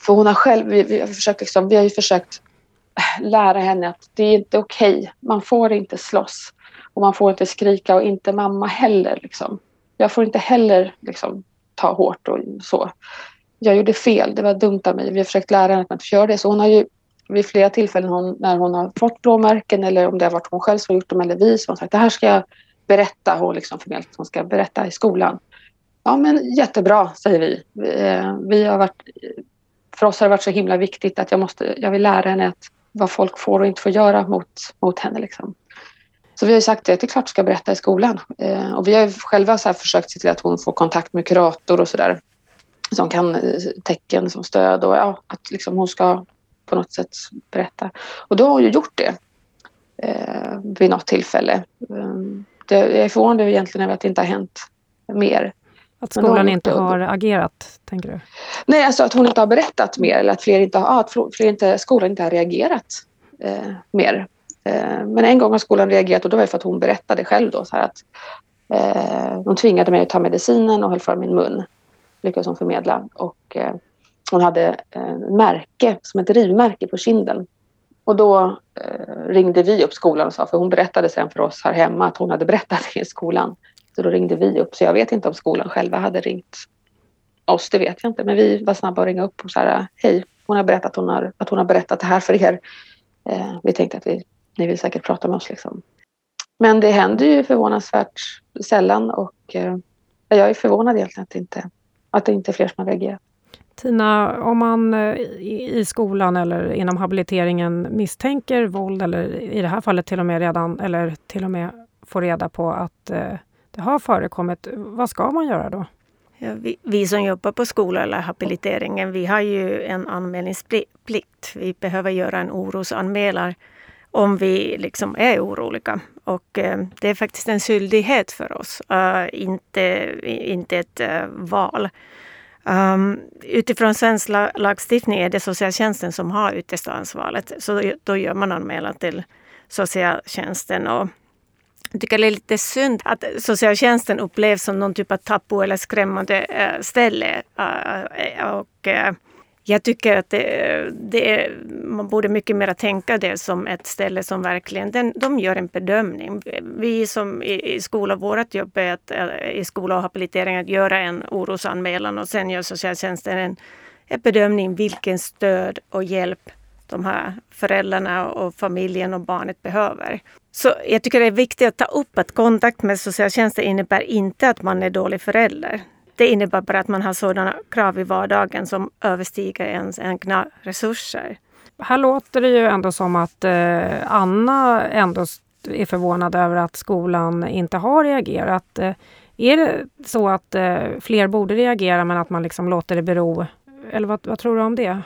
för hon har själv, vi, vi, har försökt liksom, vi har ju försökt lära henne att det är inte okej. Okay. Man får inte slåss och man får inte skrika och inte mamma heller. Liksom. Jag får inte heller liksom, ta hårt och så. Jag gjorde fel, det var dumt av mig. Vi har försökt lära henne att man inte gör det. Så hon har ju vid flera tillfällen hon, när hon har fått blåmärken eller om det har varit hon själv som har gjort dem eller vi som har sagt det här ska jag berätta och liksom förmedlat hon ska berätta i skolan. Ja men jättebra säger vi. Eh, vi, har varit, för oss har det varit så himla viktigt att jag, måste, jag vill lära henne att vad folk får och inte får göra mot, mot henne. Liksom. Så vi har sagt att det är klart du ska berätta i skolan. Eh, och vi har själva så försökt se till att hon får kontakt med kurator och sådär. som kan eh, tecken som stöd och ja, att liksom hon ska på något sätt berätta. Och då har hon ju gjort det eh, vid något tillfälle. Ehm, det, jag är förvånad egentligen över att det inte har hänt mer. Att skolan inte har agerat, tänker du? Nej, alltså att hon inte har berättat mer eller att fler inte har, att fler inte, skolan inte har reagerat eh, mer. Eh, men en gång har skolan reagerat och då var det för att hon berättade själv då så här att eh, de tvingade mig att ta medicinen och höll för min mun. Lyckades hon förmedla. Och eh, hon hade eh, märke, som ett rivmärke på kinden. Och då eh, ringde vi upp skolan och sa, för hon berättade sen för oss här hemma att hon hade berättat det i skolan. Så då ringde vi upp. Så jag vet inte om skolan själva hade ringt oss, det vet jag inte. Men vi var snabba att ringa upp och säga hej, hon har berättat att hon har, att hon har berättat det här för er. Eh, vi tänkte att vi, ni vill säkert prata med oss. Liksom. Men det händer ju förvånansvärt sällan och eh, jag är förvånad egentligen att det inte, att det inte är fler som har reagerat. Tina, om man eh, i skolan eller inom habiliteringen misstänker våld eller i det här fallet till och med redan eller till och med får reda på att eh, det har förekommit, vad ska man göra då? Ja, vi, vi, som jobbar på skola eller habiliteringen, vi har ju en anmälningsplikt. Vi behöver göra en orosanmälan om vi liksom är oroliga. Och eh, det är faktiskt en skyldighet för oss, uh, inte, inte ett uh, val. Um, utifrån svensk lagstiftning är det socialtjänsten som har yttersta ansvaret. Så då gör man anmälan till socialtjänsten. Och jag tycker det är lite synd att socialtjänsten upplevs som någon typ av tabu eller skrämmande eh, ställe. Uh, och, uh, jag tycker att det, det, man borde mycket mer tänka det som ett ställe som verkligen den, de gör en bedömning. Vi som i, i skola, vårt jobb är att, eh, i skola och habilitering att göra en orosanmälan och sen gör socialtjänsten en, en bedömning vilken stöd och hjälp de här föräldrarna och familjen och barnet behöver. Så jag tycker det är viktigt att ta upp att kontakt med socialtjänsten innebär inte att man är dålig förälder. Det innebär bara att man har sådana krav i vardagen som överstiger ens egna resurser. Här låter det ju ändå som att eh, Anna ändå är förvånad över att skolan inte har reagerat. Eh, är det så att eh, fler borde reagera men att man liksom låter det bero? Eller vad, vad tror du om det?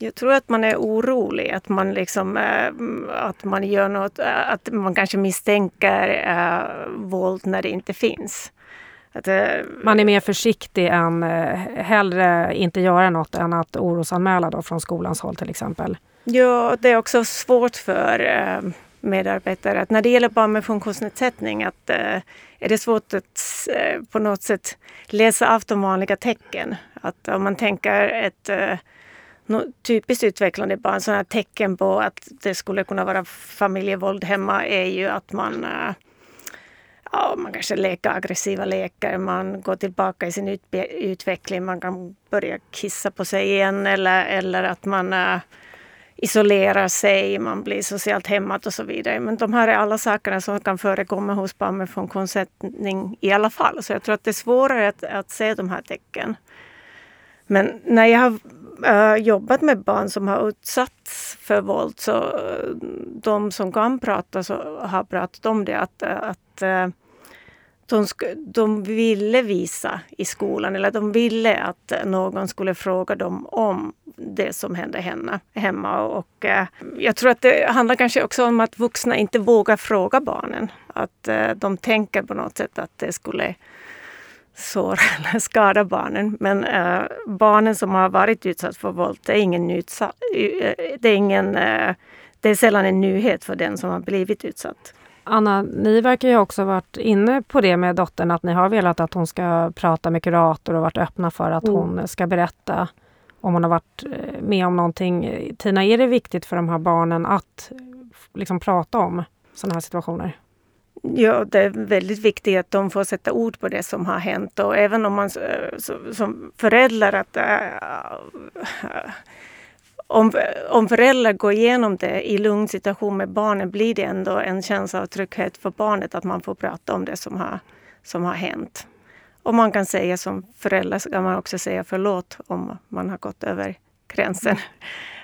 Jag tror att man är orolig, att man, liksom, äh, att man gör något, äh, att man kanske misstänker äh, våld när det inte finns. Att, man är mer försiktig än hellre inte göra något än att orosanmäla då från skolans håll till exempel. Ja, det är också svårt för medarbetare att när det gäller barn med funktionsnedsättning att är det svårt att på något sätt läsa av de vanliga tecken. Att om man tänker ett typiskt utvecklande barn, sådana tecken på att det skulle kunna vara familjevåld hemma är ju att man ja, man kanske leker aggressiva lekar, man går tillbaka i sin utveckling, man kan börja kissa på sig igen eller, eller att man äh, isolerar sig, man blir socialt hämmad och så vidare. Men de här är alla sakerna som kan förekomma hos barn med funktionsnedsättning i alla fall. Så jag tror att det är svårare att, att se de här tecken. Men när jag har äh, jobbat med barn som har utsatts för våld så eh, de som kan prata så har pratat om det att, eh, att de, de ville visa i skolan eller de ville att någon skulle fråga dem om det som hände henne, hemma. Och, eh, jag tror att det handlar kanske också om att vuxna inte vågar fråga barnen. Att eh, de tänker på något sätt att det skulle såra eller skada barnen. Men äh, barnen som har varit utsatta för våld, det är ingen utsatt, eh, det är ingen, äh, det är sällan en nyhet för den som har blivit utsatt. Anna, ni verkar ju också varit inne på det med dottern, att ni har velat att hon ska prata med kurator och varit öppna för att mm. hon ska berätta om hon har varit med om någonting. Tina, är det viktigt för de här barnen att liksom prata om sådana här situationer? Ja, det är väldigt viktigt att de får sätta ord på det som har hänt och även om man eh, som förälder att äh, om, om föräldrar går igenom det i lugn situation med barnen blir det ändå en känsla av trygghet för barnet att man får prata om det som har, som har hänt. Och man kan säga som förälder så kan man också säga förlåt om man har gått över gränsen.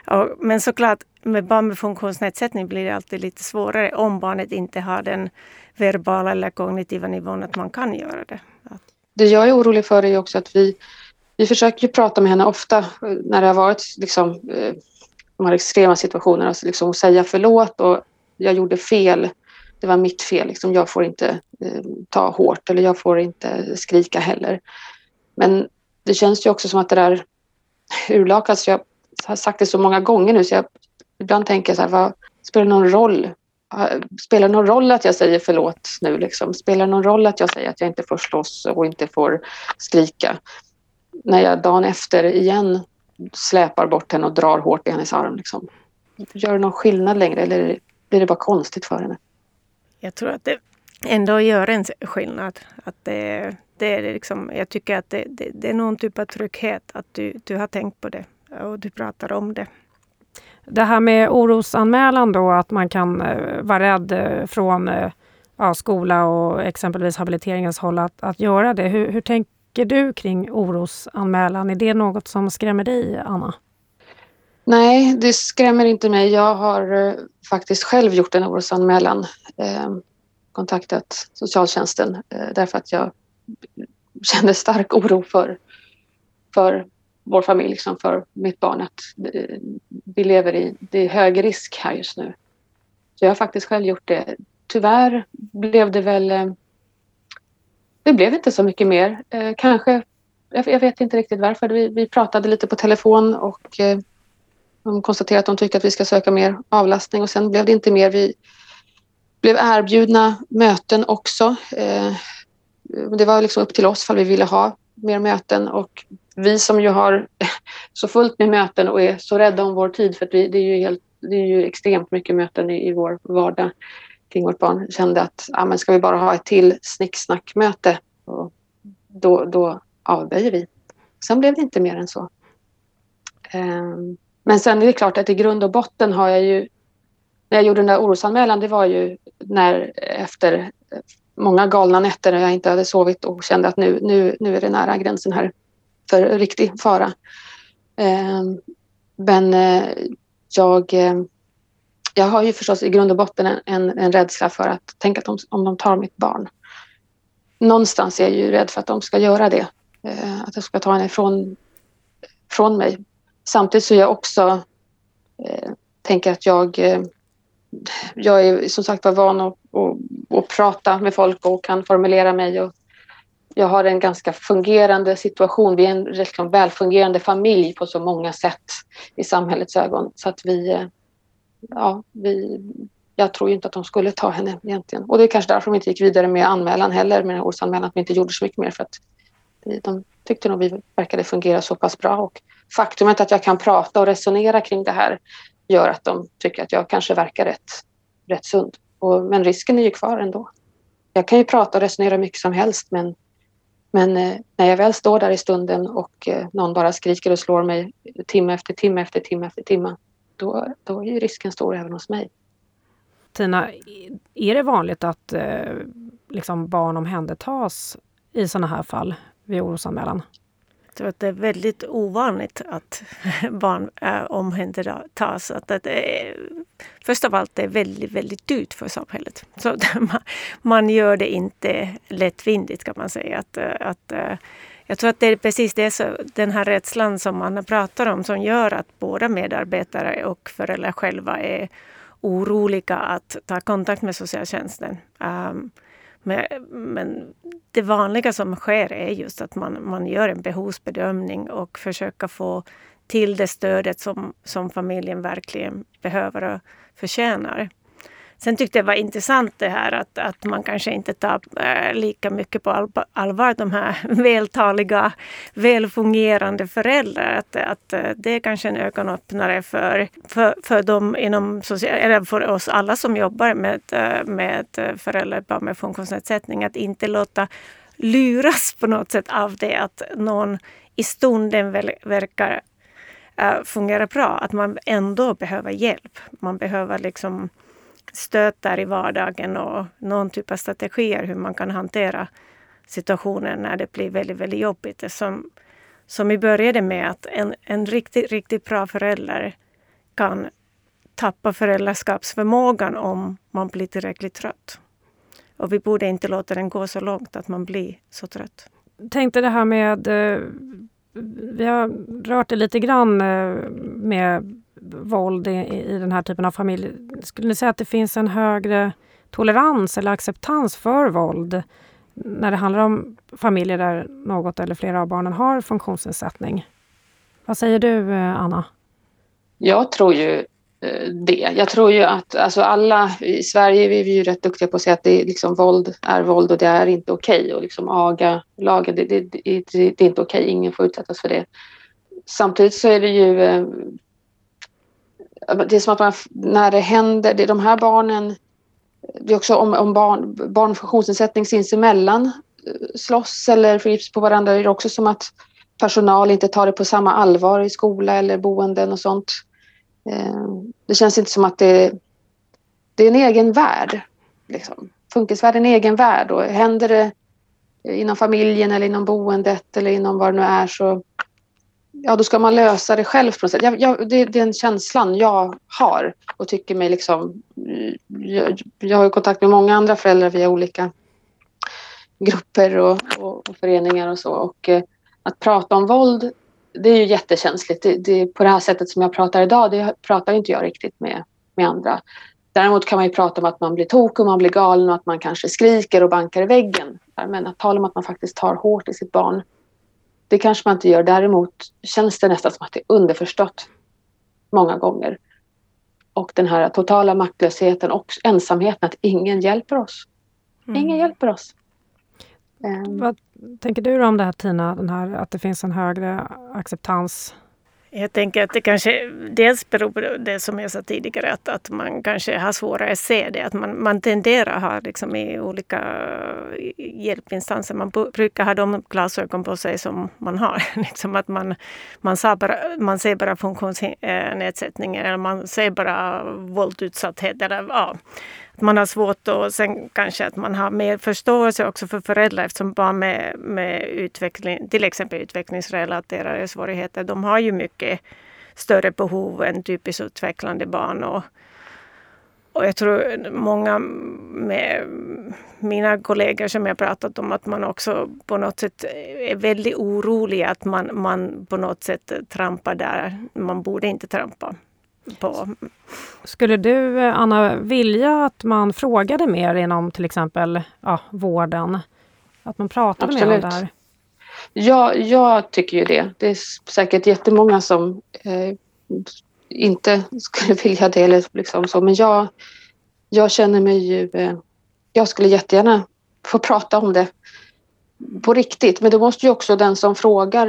Och, men såklart med barn med funktionsnedsättning blir det alltid lite svårare om barnet inte har den verbala eller kognitiva nivån att man kan göra det. Det jag är orolig för är också att vi vi försöker ju prata med henne ofta eh, när det har varit liksom, eh, de här extrema situationerna, alltså liksom säga förlåt och jag gjorde fel. Det var mitt fel, liksom, jag får inte eh, ta hårt eller jag får inte skrika heller. Men det känns ju också som att det där urlakas. Jag har sagt det så många gånger nu så jag ibland tänker så här, vad spelar det någon roll? Spelar det någon roll att jag säger förlåt nu? Liksom? Spelar det någon roll att jag säger att jag inte får slåss och inte får skrika? När jag dagen efter igen släpar bort henne och drar hårt i hennes arm. Liksom. Gör det någon skillnad längre eller blir det bara konstigt för henne? Jag tror att det ändå gör en skillnad. Att det, det är liksom, jag tycker att det, det, det, är någon typ av trygghet att du, du har tänkt på det och du pratar om det. Det här med orosanmälan då, att man kan eh, vara rädd eh, från eh, ja, skola och exempelvis habiliteringens håll att, att göra det. Hur, hur tänker du kring orosanmälan? Är det något som skrämmer dig, Anna? Nej, det skrämmer inte mig. Jag har faktiskt själv gjort en orosanmälan. kontaktat socialtjänsten därför att jag kände stark oro för, för vår familj, liksom för mitt barn. Att eh, vi lever i det är hög risk här just nu. Så jag har faktiskt själv gjort det. Tyvärr blev det väl... Eh, det blev inte så mycket mer. Eh, kanske, jag vet inte riktigt varför. Vi, vi pratade lite på telefon och eh, de konstaterade att de tycker att vi ska söka mer avlastning och sen blev det inte mer. Vi blev erbjudna möten också. Eh, det var liksom upp till oss om vi ville ha mer möten och vi som ju har så fullt med möten och är så rädda om vår tid för att vi, det, är ju helt, det är ju extremt mycket möten i, i vår vardag kring vårt barn kände att ja, men ska vi bara ha ett till snicksnackmöte och då, då avböjer vi. Sen blev det inte mer än så. Um, men sen är det klart att i grund och botten har jag ju när jag gjorde den där orosanmälan det var ju när efter många galna nätter när jag inte hade sovit och kände att nu, nu, nu är det nära gränsen här för riktig fara. Ehm, men eh, jag, eh, jag har ju förstås i grund och botten en, en, en rädsla för att tänka att de, om de tar mitt barn. Någonstans är jag ju rädd för att de ska göra det. Eh, att de ska ta henne ifrån från mig. Samtidigt så är jag också eh, tänker att jag eh, jag är som sagt var van att, att, att, prata med folk och kan formulera mig. Och jag har en ganska fungerande situation. Vi är en liksom välfungerande familj på så många sätt i samhällets ögon. Så att vi, eh, ja, vi, jag tror inte att de skulle ta henne egentligen. Och det är kanske därför de inte gick vidare med anmälan heller, med orsanmälan, att vi inte gjorde så mycket mer för att de tyckte nog vi verkade fungera så pass bra. Och faktumet att jag kan prata och resonera kring det här gör att de tycker att jag kanske verkar rätt, rätt sund. Och, men risken är ju kvar ändå. Jag kan ju prata och resonera mycket som helst men, men eh, när jag väl står där i stunden och eh, någon bara skriker och slår mig timme efter timme efter timme efter timme då, då är ju risken stor även hos mig. Tina, är det vanligt att eh, liksom barn omhändertas i sådana här fall vid orosanmälan? Jag tror att det är väldigt ovanligt att barn äh, omhändertas. Att, det är, först av allt det är väldigt, väldigt dyrt för samhället. Så man, man gör det inte lättvindigt kan man säga. Att, eh, att, eh, jag tror att det är precis det, så, den här rädslan som man pratar om som gör att båda medarbetare och föräldrar själva är oroliga att ta kontakt med socialtjänsten. Um, men, men, det vanliga som sker är just att man, man gör en behovsbedömning och försöker få till det stödet som, som familjen verkligen behöver och förtjänar. Sen tyckte jag det var intressant det här att, att man kanske inte tar äh, lika mycket på allvar de här vältaliga, välfungerande föräldrar. Att, att eh, det är kanske en ögonöppnare för, för, för, dem inom social, eller för oss alla som jobbar med, eh, med föräldrar med funktionsnedsättning. Att inte låta luras på något sätt av det att någon i stunden väl, verkar fungera bra. Att man ändå behöver hjälp. Man behöver liksom stötar i vardagen och någon typ av strategier hur man kan hantera situationen när det blir väldigt, väldigt jobbigt. Som, som vi började med att en, en riktigt, riktigt bra förälder kan tappa föräldraskapsförmågan om man blir tillräckligt trött. Och vi borde inte låta den gå så långt att man blir så trött. Tänkte det här med eh, vi har rört det lite grann eh, med våld i, i den här typen av familj. Skulle ni säga att det finns en högre tolerans eller acceptans för våld när det handlar om familjer där något eller flera av barnen har funktionsnedsättning? Vad säger du, eh, Anna? Jag tror ju eh, det. Jag tror ju att alltså alla i Sverige vi är vi ju rätt duktiga på att säga att det är liksom våld är våld och det är inte okej. Okay. Och liksom aga-lagen, det, det, det, det är inte okej. Okay. Ingen får utsättas för det. Samtidigt så är det ju eh, det är som att man, när det händer, det är de här barnen, det är också om, om barn, barn med funktionsnedsättning sinsemellan eh, slåss eller förgrips på varandra, det är också som att personal inte tar det på samma allvar i skola eller boenden och sånt. Eh, det känns inte som att det, det är en egen värld. Liksom. Funkisvärlden är en egen värld och händer det inom familjen eller inom boendet eller inom vad det nu är så ja, då ska man lösa det själv på något sätt. Jag, jag, det, det är den känslan jag har och tycker mig liksom... Jag, jag har kontakt med många andra föräldrar via olika grupper och, och, och föreningar och så och eh, att prata om våld, det är ju jättekänsligt. Det, det, på det här sättet som jag pratar idag, det pratar inte jag riktigt med, med andra. Däremot kan man ju prata om att man blir tokig och man blir galen och att man kanske skriker och bankar i väggen. Men att tala om att man faktiskt tar hårt i sitt barn, det kanske man inte gör. Däremot känns det nästan som att det är underförstått många gånger. Och den här totala maktlösheten och ensamheten, att ingen hjälper oss. Mm. Ingen hjälper oss. Vad tänker du om det här Tina, den här, att det finns en högre acceptans? Jag tänker att det kanske dels beror på det som jag sa tidigare att, att man kanske har svårare att se det. Att man, man tenderar att ha liksom i olika hjälpinstanser, man brukar ha de glasögon på sig som man har. liksom att man, man, ser bara, man ser bara funktionsnedsättningar eh, eller man ser bara våldutsatthet. Eller, ja att man har svårt och sen kanske att man har mer förståelse också för föräldrar eftersom barn med, med utveckling, till exempel utvecklingsrelaterade svårigheter, de har ju mycket större behov än typiskt utvecklande barn. Och, och jag tror många med mina kollegor som jag pratat om att man också på något sätt är väldigt orolig att man, man på något sätt trampar där man borde inte trampa på. Skulle du, Anna, vilja att man frågade mer inom till exempel ja, vården? Att man pratade Absolut. mer om det här? Ja, jag tycker ju det. Det är säkert jättemånga som eh, inte skulle vilja det. Eller liksom så. Men jag, jag känner mig ju... Eh, jag skulle jättegärna få prata om det på riktigt. Men då måste ju också den som frågar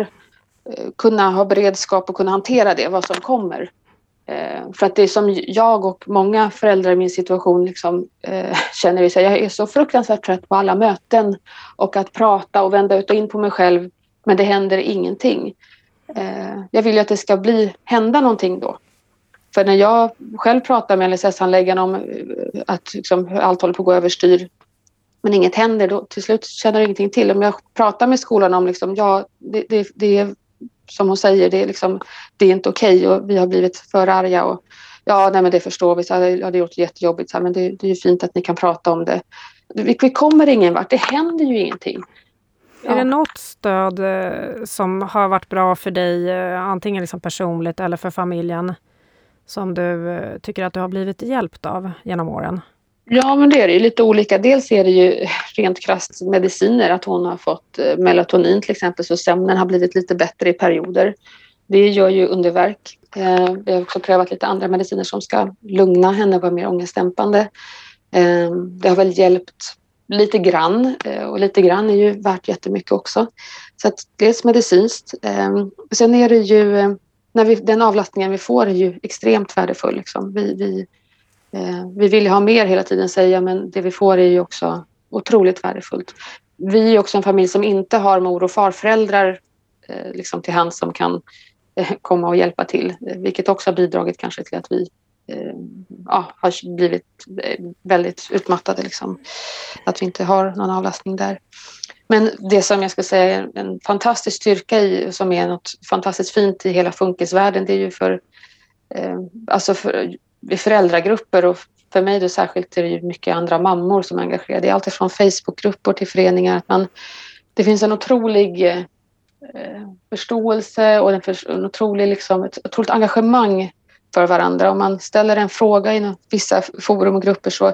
eh, kunna ha beredskap och kunna hantera det, vad som kommer. Eh, för att det är som jag och många föräldrar i min situation liksom, eh, känner, sig. jag är så fruktansvärt trött på alla möten och att prata och vända ut och in på mig själv men det händer ingenting. Eh, jag vill ju att det ska bli, hända någonting då. För när jag själv pratar med LSS-handläggaren om eh, att liksom, allt håller på att gå överstyr men inget händer, då till slut känner jag ingenting till. Om jag pratar med skolan om liksom, ja, det, det, det är som hon säger, det är, liksom, det är inte okej okay och vi har blivit för arga. Och, ja, nej, men det förstår vi. Så det hade gjort det jättejobbigt. Så här, men det, det är ju fint att ni kan prata om det. Vi, vi kommer ingen vart. Det händer ju ingenting. Ja. Är det något stöd eh, som har varit bra för dig, eh, antingen liksom personligt eller för familjen, som du eh, tycker att du har blivit hjälpt av genom åren? Ja, men det är det ju lite olika. Dels är det ju rent krasst mediciner, att hon har fått eh, melatonin till exempel, så sömnen har blivit lite bättre i perioder. Det gör ju underverk. Eh, vi har också prövat lite andra mediciner som ska lugna henne och vara mer ångestdämpande. Eh, det har väl hjälpt lite grann och lite grann är ju värt jättemycket också. Så att dels medicinskt. Sen är det ju, när vi, den avlastningen vi får är ju extremt värdefull. Liksom. Vi, vi Eh, vi vill ha mer hela tiden säga men det vi får är ju också otroligt värdefullt. Vi är också en familj som inte har mor och farföräldrar eh, liksom till hand som kan eh, komma och hjälpa till, eh, vilket också har bidragit kanske till att vi eh, ja, har blivit väldigt utmattade. Liksom. Att vi inte har någon avlastning där. Men det som jag ska säga är en fantastisk styrka i, som är något fantastiskt fint i hela funkisvärlden, det är ju för, eh, alltså för i föräldragrupper och för mig då särskilt är det ju mycket andra mammor som är engagerade i allt från Facebookgrupper till föreningar. Att man, det finns en otrolig eh, förståelse och en, för, en otrolig, liksom, ett otroligt engagemang för varandra. Om man ställer en fråga i vissa forum och grupper så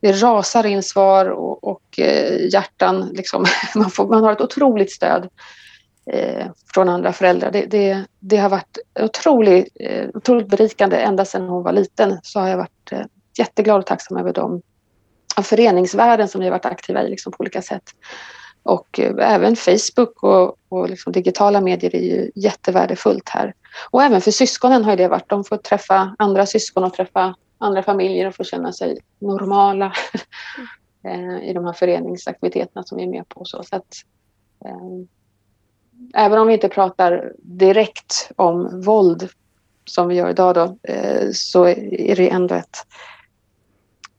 det rasar in svar och, och eh, hjärtan. Liksom. Man, får, man har ett otroligt stöd Eh, från andra föräldrar. Det, det, det har varit otroligt, eh, otroligt berikande. Ända sedan hon var liten så har jag varit eh, jätteglad och tacksam över de föreningsvärlden som vi har varit aktiva i liksom, på olika sätt. Och eh, även Facebook och, och liksom digitala medier är ju jättevärdefullt här. Och även för syskonen har det varit. De får träffa andra syskon och träffa andra familjer och få känna sig normala mm. i de här föreningsaktiviteterna som vi är med på. Så, så att, eh, även om vi inte pratar direkt om våld som vi gör idag då, eh, så är det ändå ett...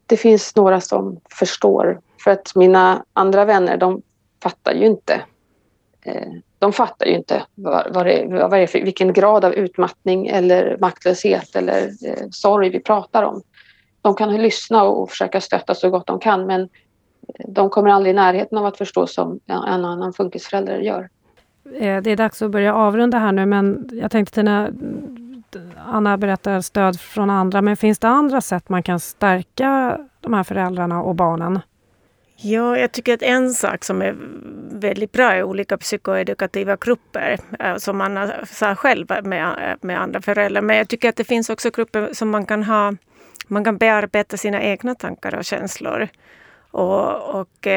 Det finns några som förstår. För att mina andra vänner, de fattar ju inte. Eh, de fattar ju inte vad, vad, det, vad det är för, vilken grad av utmattning eller maktlöshet eller eh, sorg vi pratar om. De kan lyssna och försöka stötta så gott de kan men de kommer aldrig i närheten av att förstå som en annan funkisförälder gör. Eh, det är dags att börja avrunda här nu men jag tänkte Tina, Anna berättar stöd från andra, men finns det andra sätt man kan stärka de här föräldrarna och barnen? Ja, jag tycker att en sak som är väldigt bra är olika psykoedukativa grupper eh, som man sa själv eh, med, eh, med andra föräldrar. Men jag tycker att det finns också grupper som man kan ha, man kan bearbeta sina egna tankar och känslor. Och, och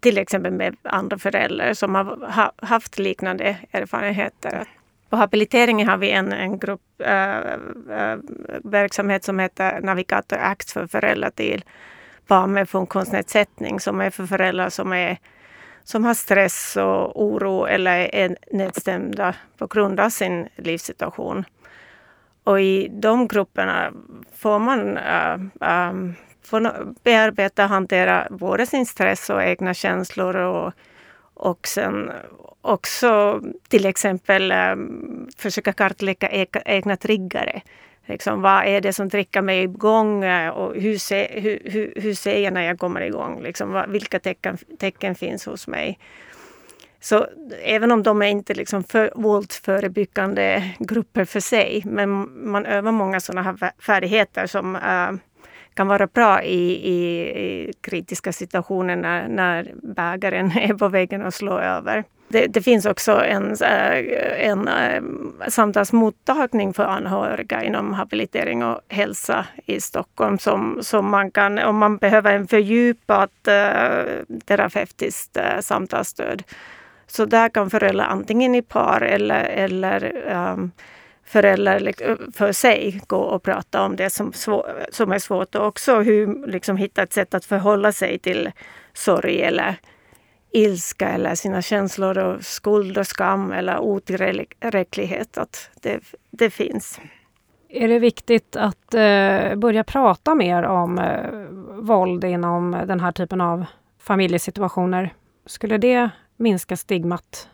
till exempel med andra föräldrar som har haft liknande erfarenheter. På habiliteringen har vi en, en grupp äh, äh, verksamhet som heter Navigator Act för föräldrar till barn med funktionsnedsättning som är för föräldrar som, är, som har stress och oro eller är nedstämda på grund av sin livssituation. Och i de grupperna får man äh, äh Få bearbeta och hantera både sin stress och egna känslor och, och sen också till exempel ehm, försöka kartlägga egna triggare. Liksom, vad är det som triggar mig igång och hur, se, hur, hur, hur ser jag när jag kommer igång? Liksom, vad, vilka tecken, tecken finns hos mig? Så även om de är inte liksom för, våldsförebyggande grupper för sig, men man övar många sådana här färdigheter som äh, kan vara bra i, i, i kritiska situationer när, när bägaren är på vägen att slå över. Det, det, finns också en, eh, en, eh, samtalsmottagning för anhöriga inom habilitering och hälsa i Stockholm som, som man kan, om man behöver en fördjupat eh, terapeutiskt samtalsstöd. Så där kan föräldrar antingen i par eller, eller um, föräldrar för sig gå och prata om det som, svår, som är svårt och också hur, liksom, hitta ett sätt att förhålla sig till sorg eller ilska eller sina känslor och skuld och skam eller otillräcklighet. Att det, det finns. Är det viktigt att eh, börja prata mer om eh, våld inom den här typen av familjesituationer? Skulle det minska stigmat?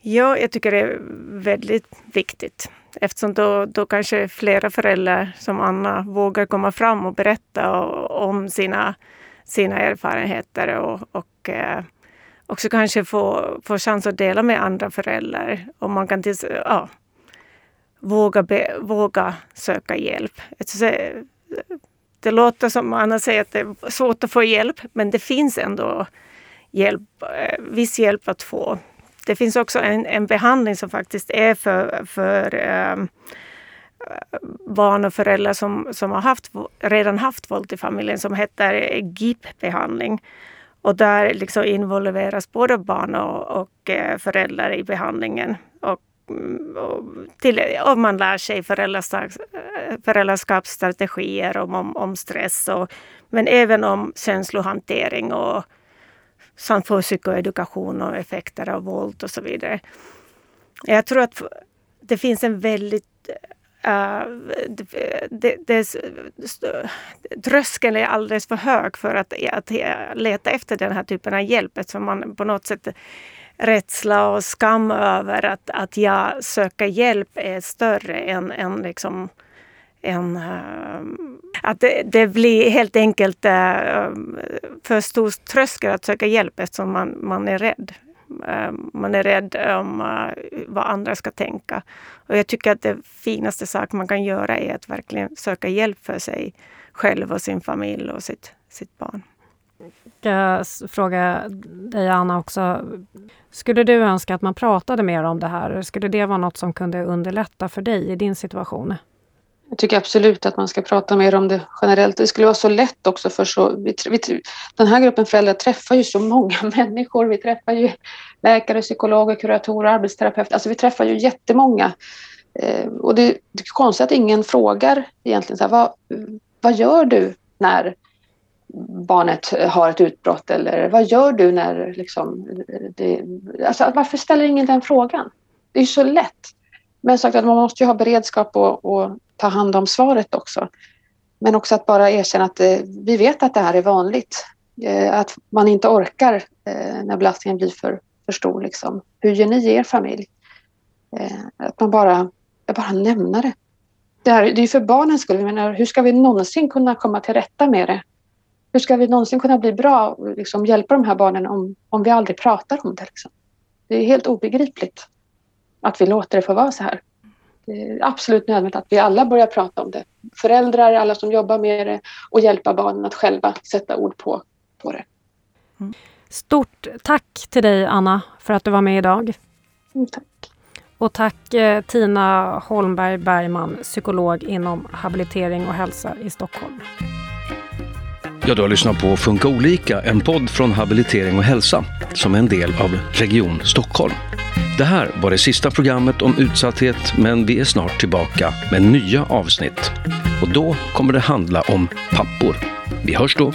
Ja, jag tycker det är väldigt viktigt. Eftersom då, då kanske flera föräldrar som Anna vågar komma fram och berätta om sina, sina erfarenheter och, och eh, också kanske få, få chans att dela med andra föräldrar. Och man kan tills, ja, våga, be, våga söka hjälp. Det låter som Anna säger att det är svårt att få hjälp, men det finns ändå hjälp, eh, viss hjälp att få. Det finns också en, en behandling som faktiskt är för, för um, barn och föräldrar som, som har haft, redan haft våld i familjen som heter GIP-behandling. Och där liksom involveras både barn och, och eh, föräldrar i behandlingen. Och, mm, och, till, och man lär sig eh, föräldraskapsstrategier om, om, om stress, och, men även om känslohantering och samt för psykoedukation och effekter av våld och så vidare. Jag tror att det finns en väldigt Uh, det, det, det, tröskeln är alldeles för hög för att, att leta efter den här typen av hjälp eftersom man på något sätt rädsla och skam över att, att jag söker hjälp är större än, än liksom en, uh, att det, det, blir helt enkelt uh, för stor tröskel att söka hjälp eftersom man, man är rädd. Ehm, man är rädd om eh, vad andra ska tänka. Och jag tycker att det finaste sak man kan göra är att verkligen söka hjälp för sig själv och sin familj och sitt, sitt barn. Jag ska fråga dig Anna också. Skulle du önska att man pratade mer om det här? Skulle det vara något som kunde underlätta för dig i din situation? Jag tycker absolut att man ska prata mer om det generellt. Det skulle vara så lätt också för så... Vi, vi, den här gruppen föräldrar träffar ju så många människor. Vi träffar ju läkare, psykologer, kuratorer, arbetsterapeuter. Alltså vi träffar ju jättemånga. Eh, och det, det är konstigt att ingen frågar egentligen så här, vad, vad gör du när barnet har ett utbrott eller vad gör du när liksom eh, det, alltså varför ställer ingen den frågan? Det är ju så lätt. Men sagt att man måste ju ha beredskap och, och ta hand om svaret också. Men också att bara erkänna att eh, vi vet att det här är vanligt. Eh, att man inte orkar eh, när belastningen blir för, för stor. Liksom. Hur gör ni i er familj? Eh, att man bara, bara nämner det. Det, här, det är för barnens skull. menar, hur ska vi någonsin kunna komma till rätta med det? Hur ska vi någonsin kunna bli bra och liksom hjälpa de här barnen om, om vi aldrig pratar om det? Liksom? Det är helt obegripligt att vi låter det få vara så här det är absolut nödvändigt att vi alla börjar prata om det. Föräldrar, alla som jobbar med det och hjälpa barnen att själva sätta ord på, på det. Mm. Stort tack till dig Anna för att du var med idag. Mm, tack. Och tack eh, Tina Holmberg Bergman, psykolog inom habilitering och hälsa i Stockholm. Ja, du har lyssnat på Funka olika, en podd från Habilitering och hälsa som är en del av Region Stockholm. Det här var det sista programmet om utsatthet, men vi är snart tillbaka med nya avsnitt. Och då kommer det handla om pappor. Vi hörs då!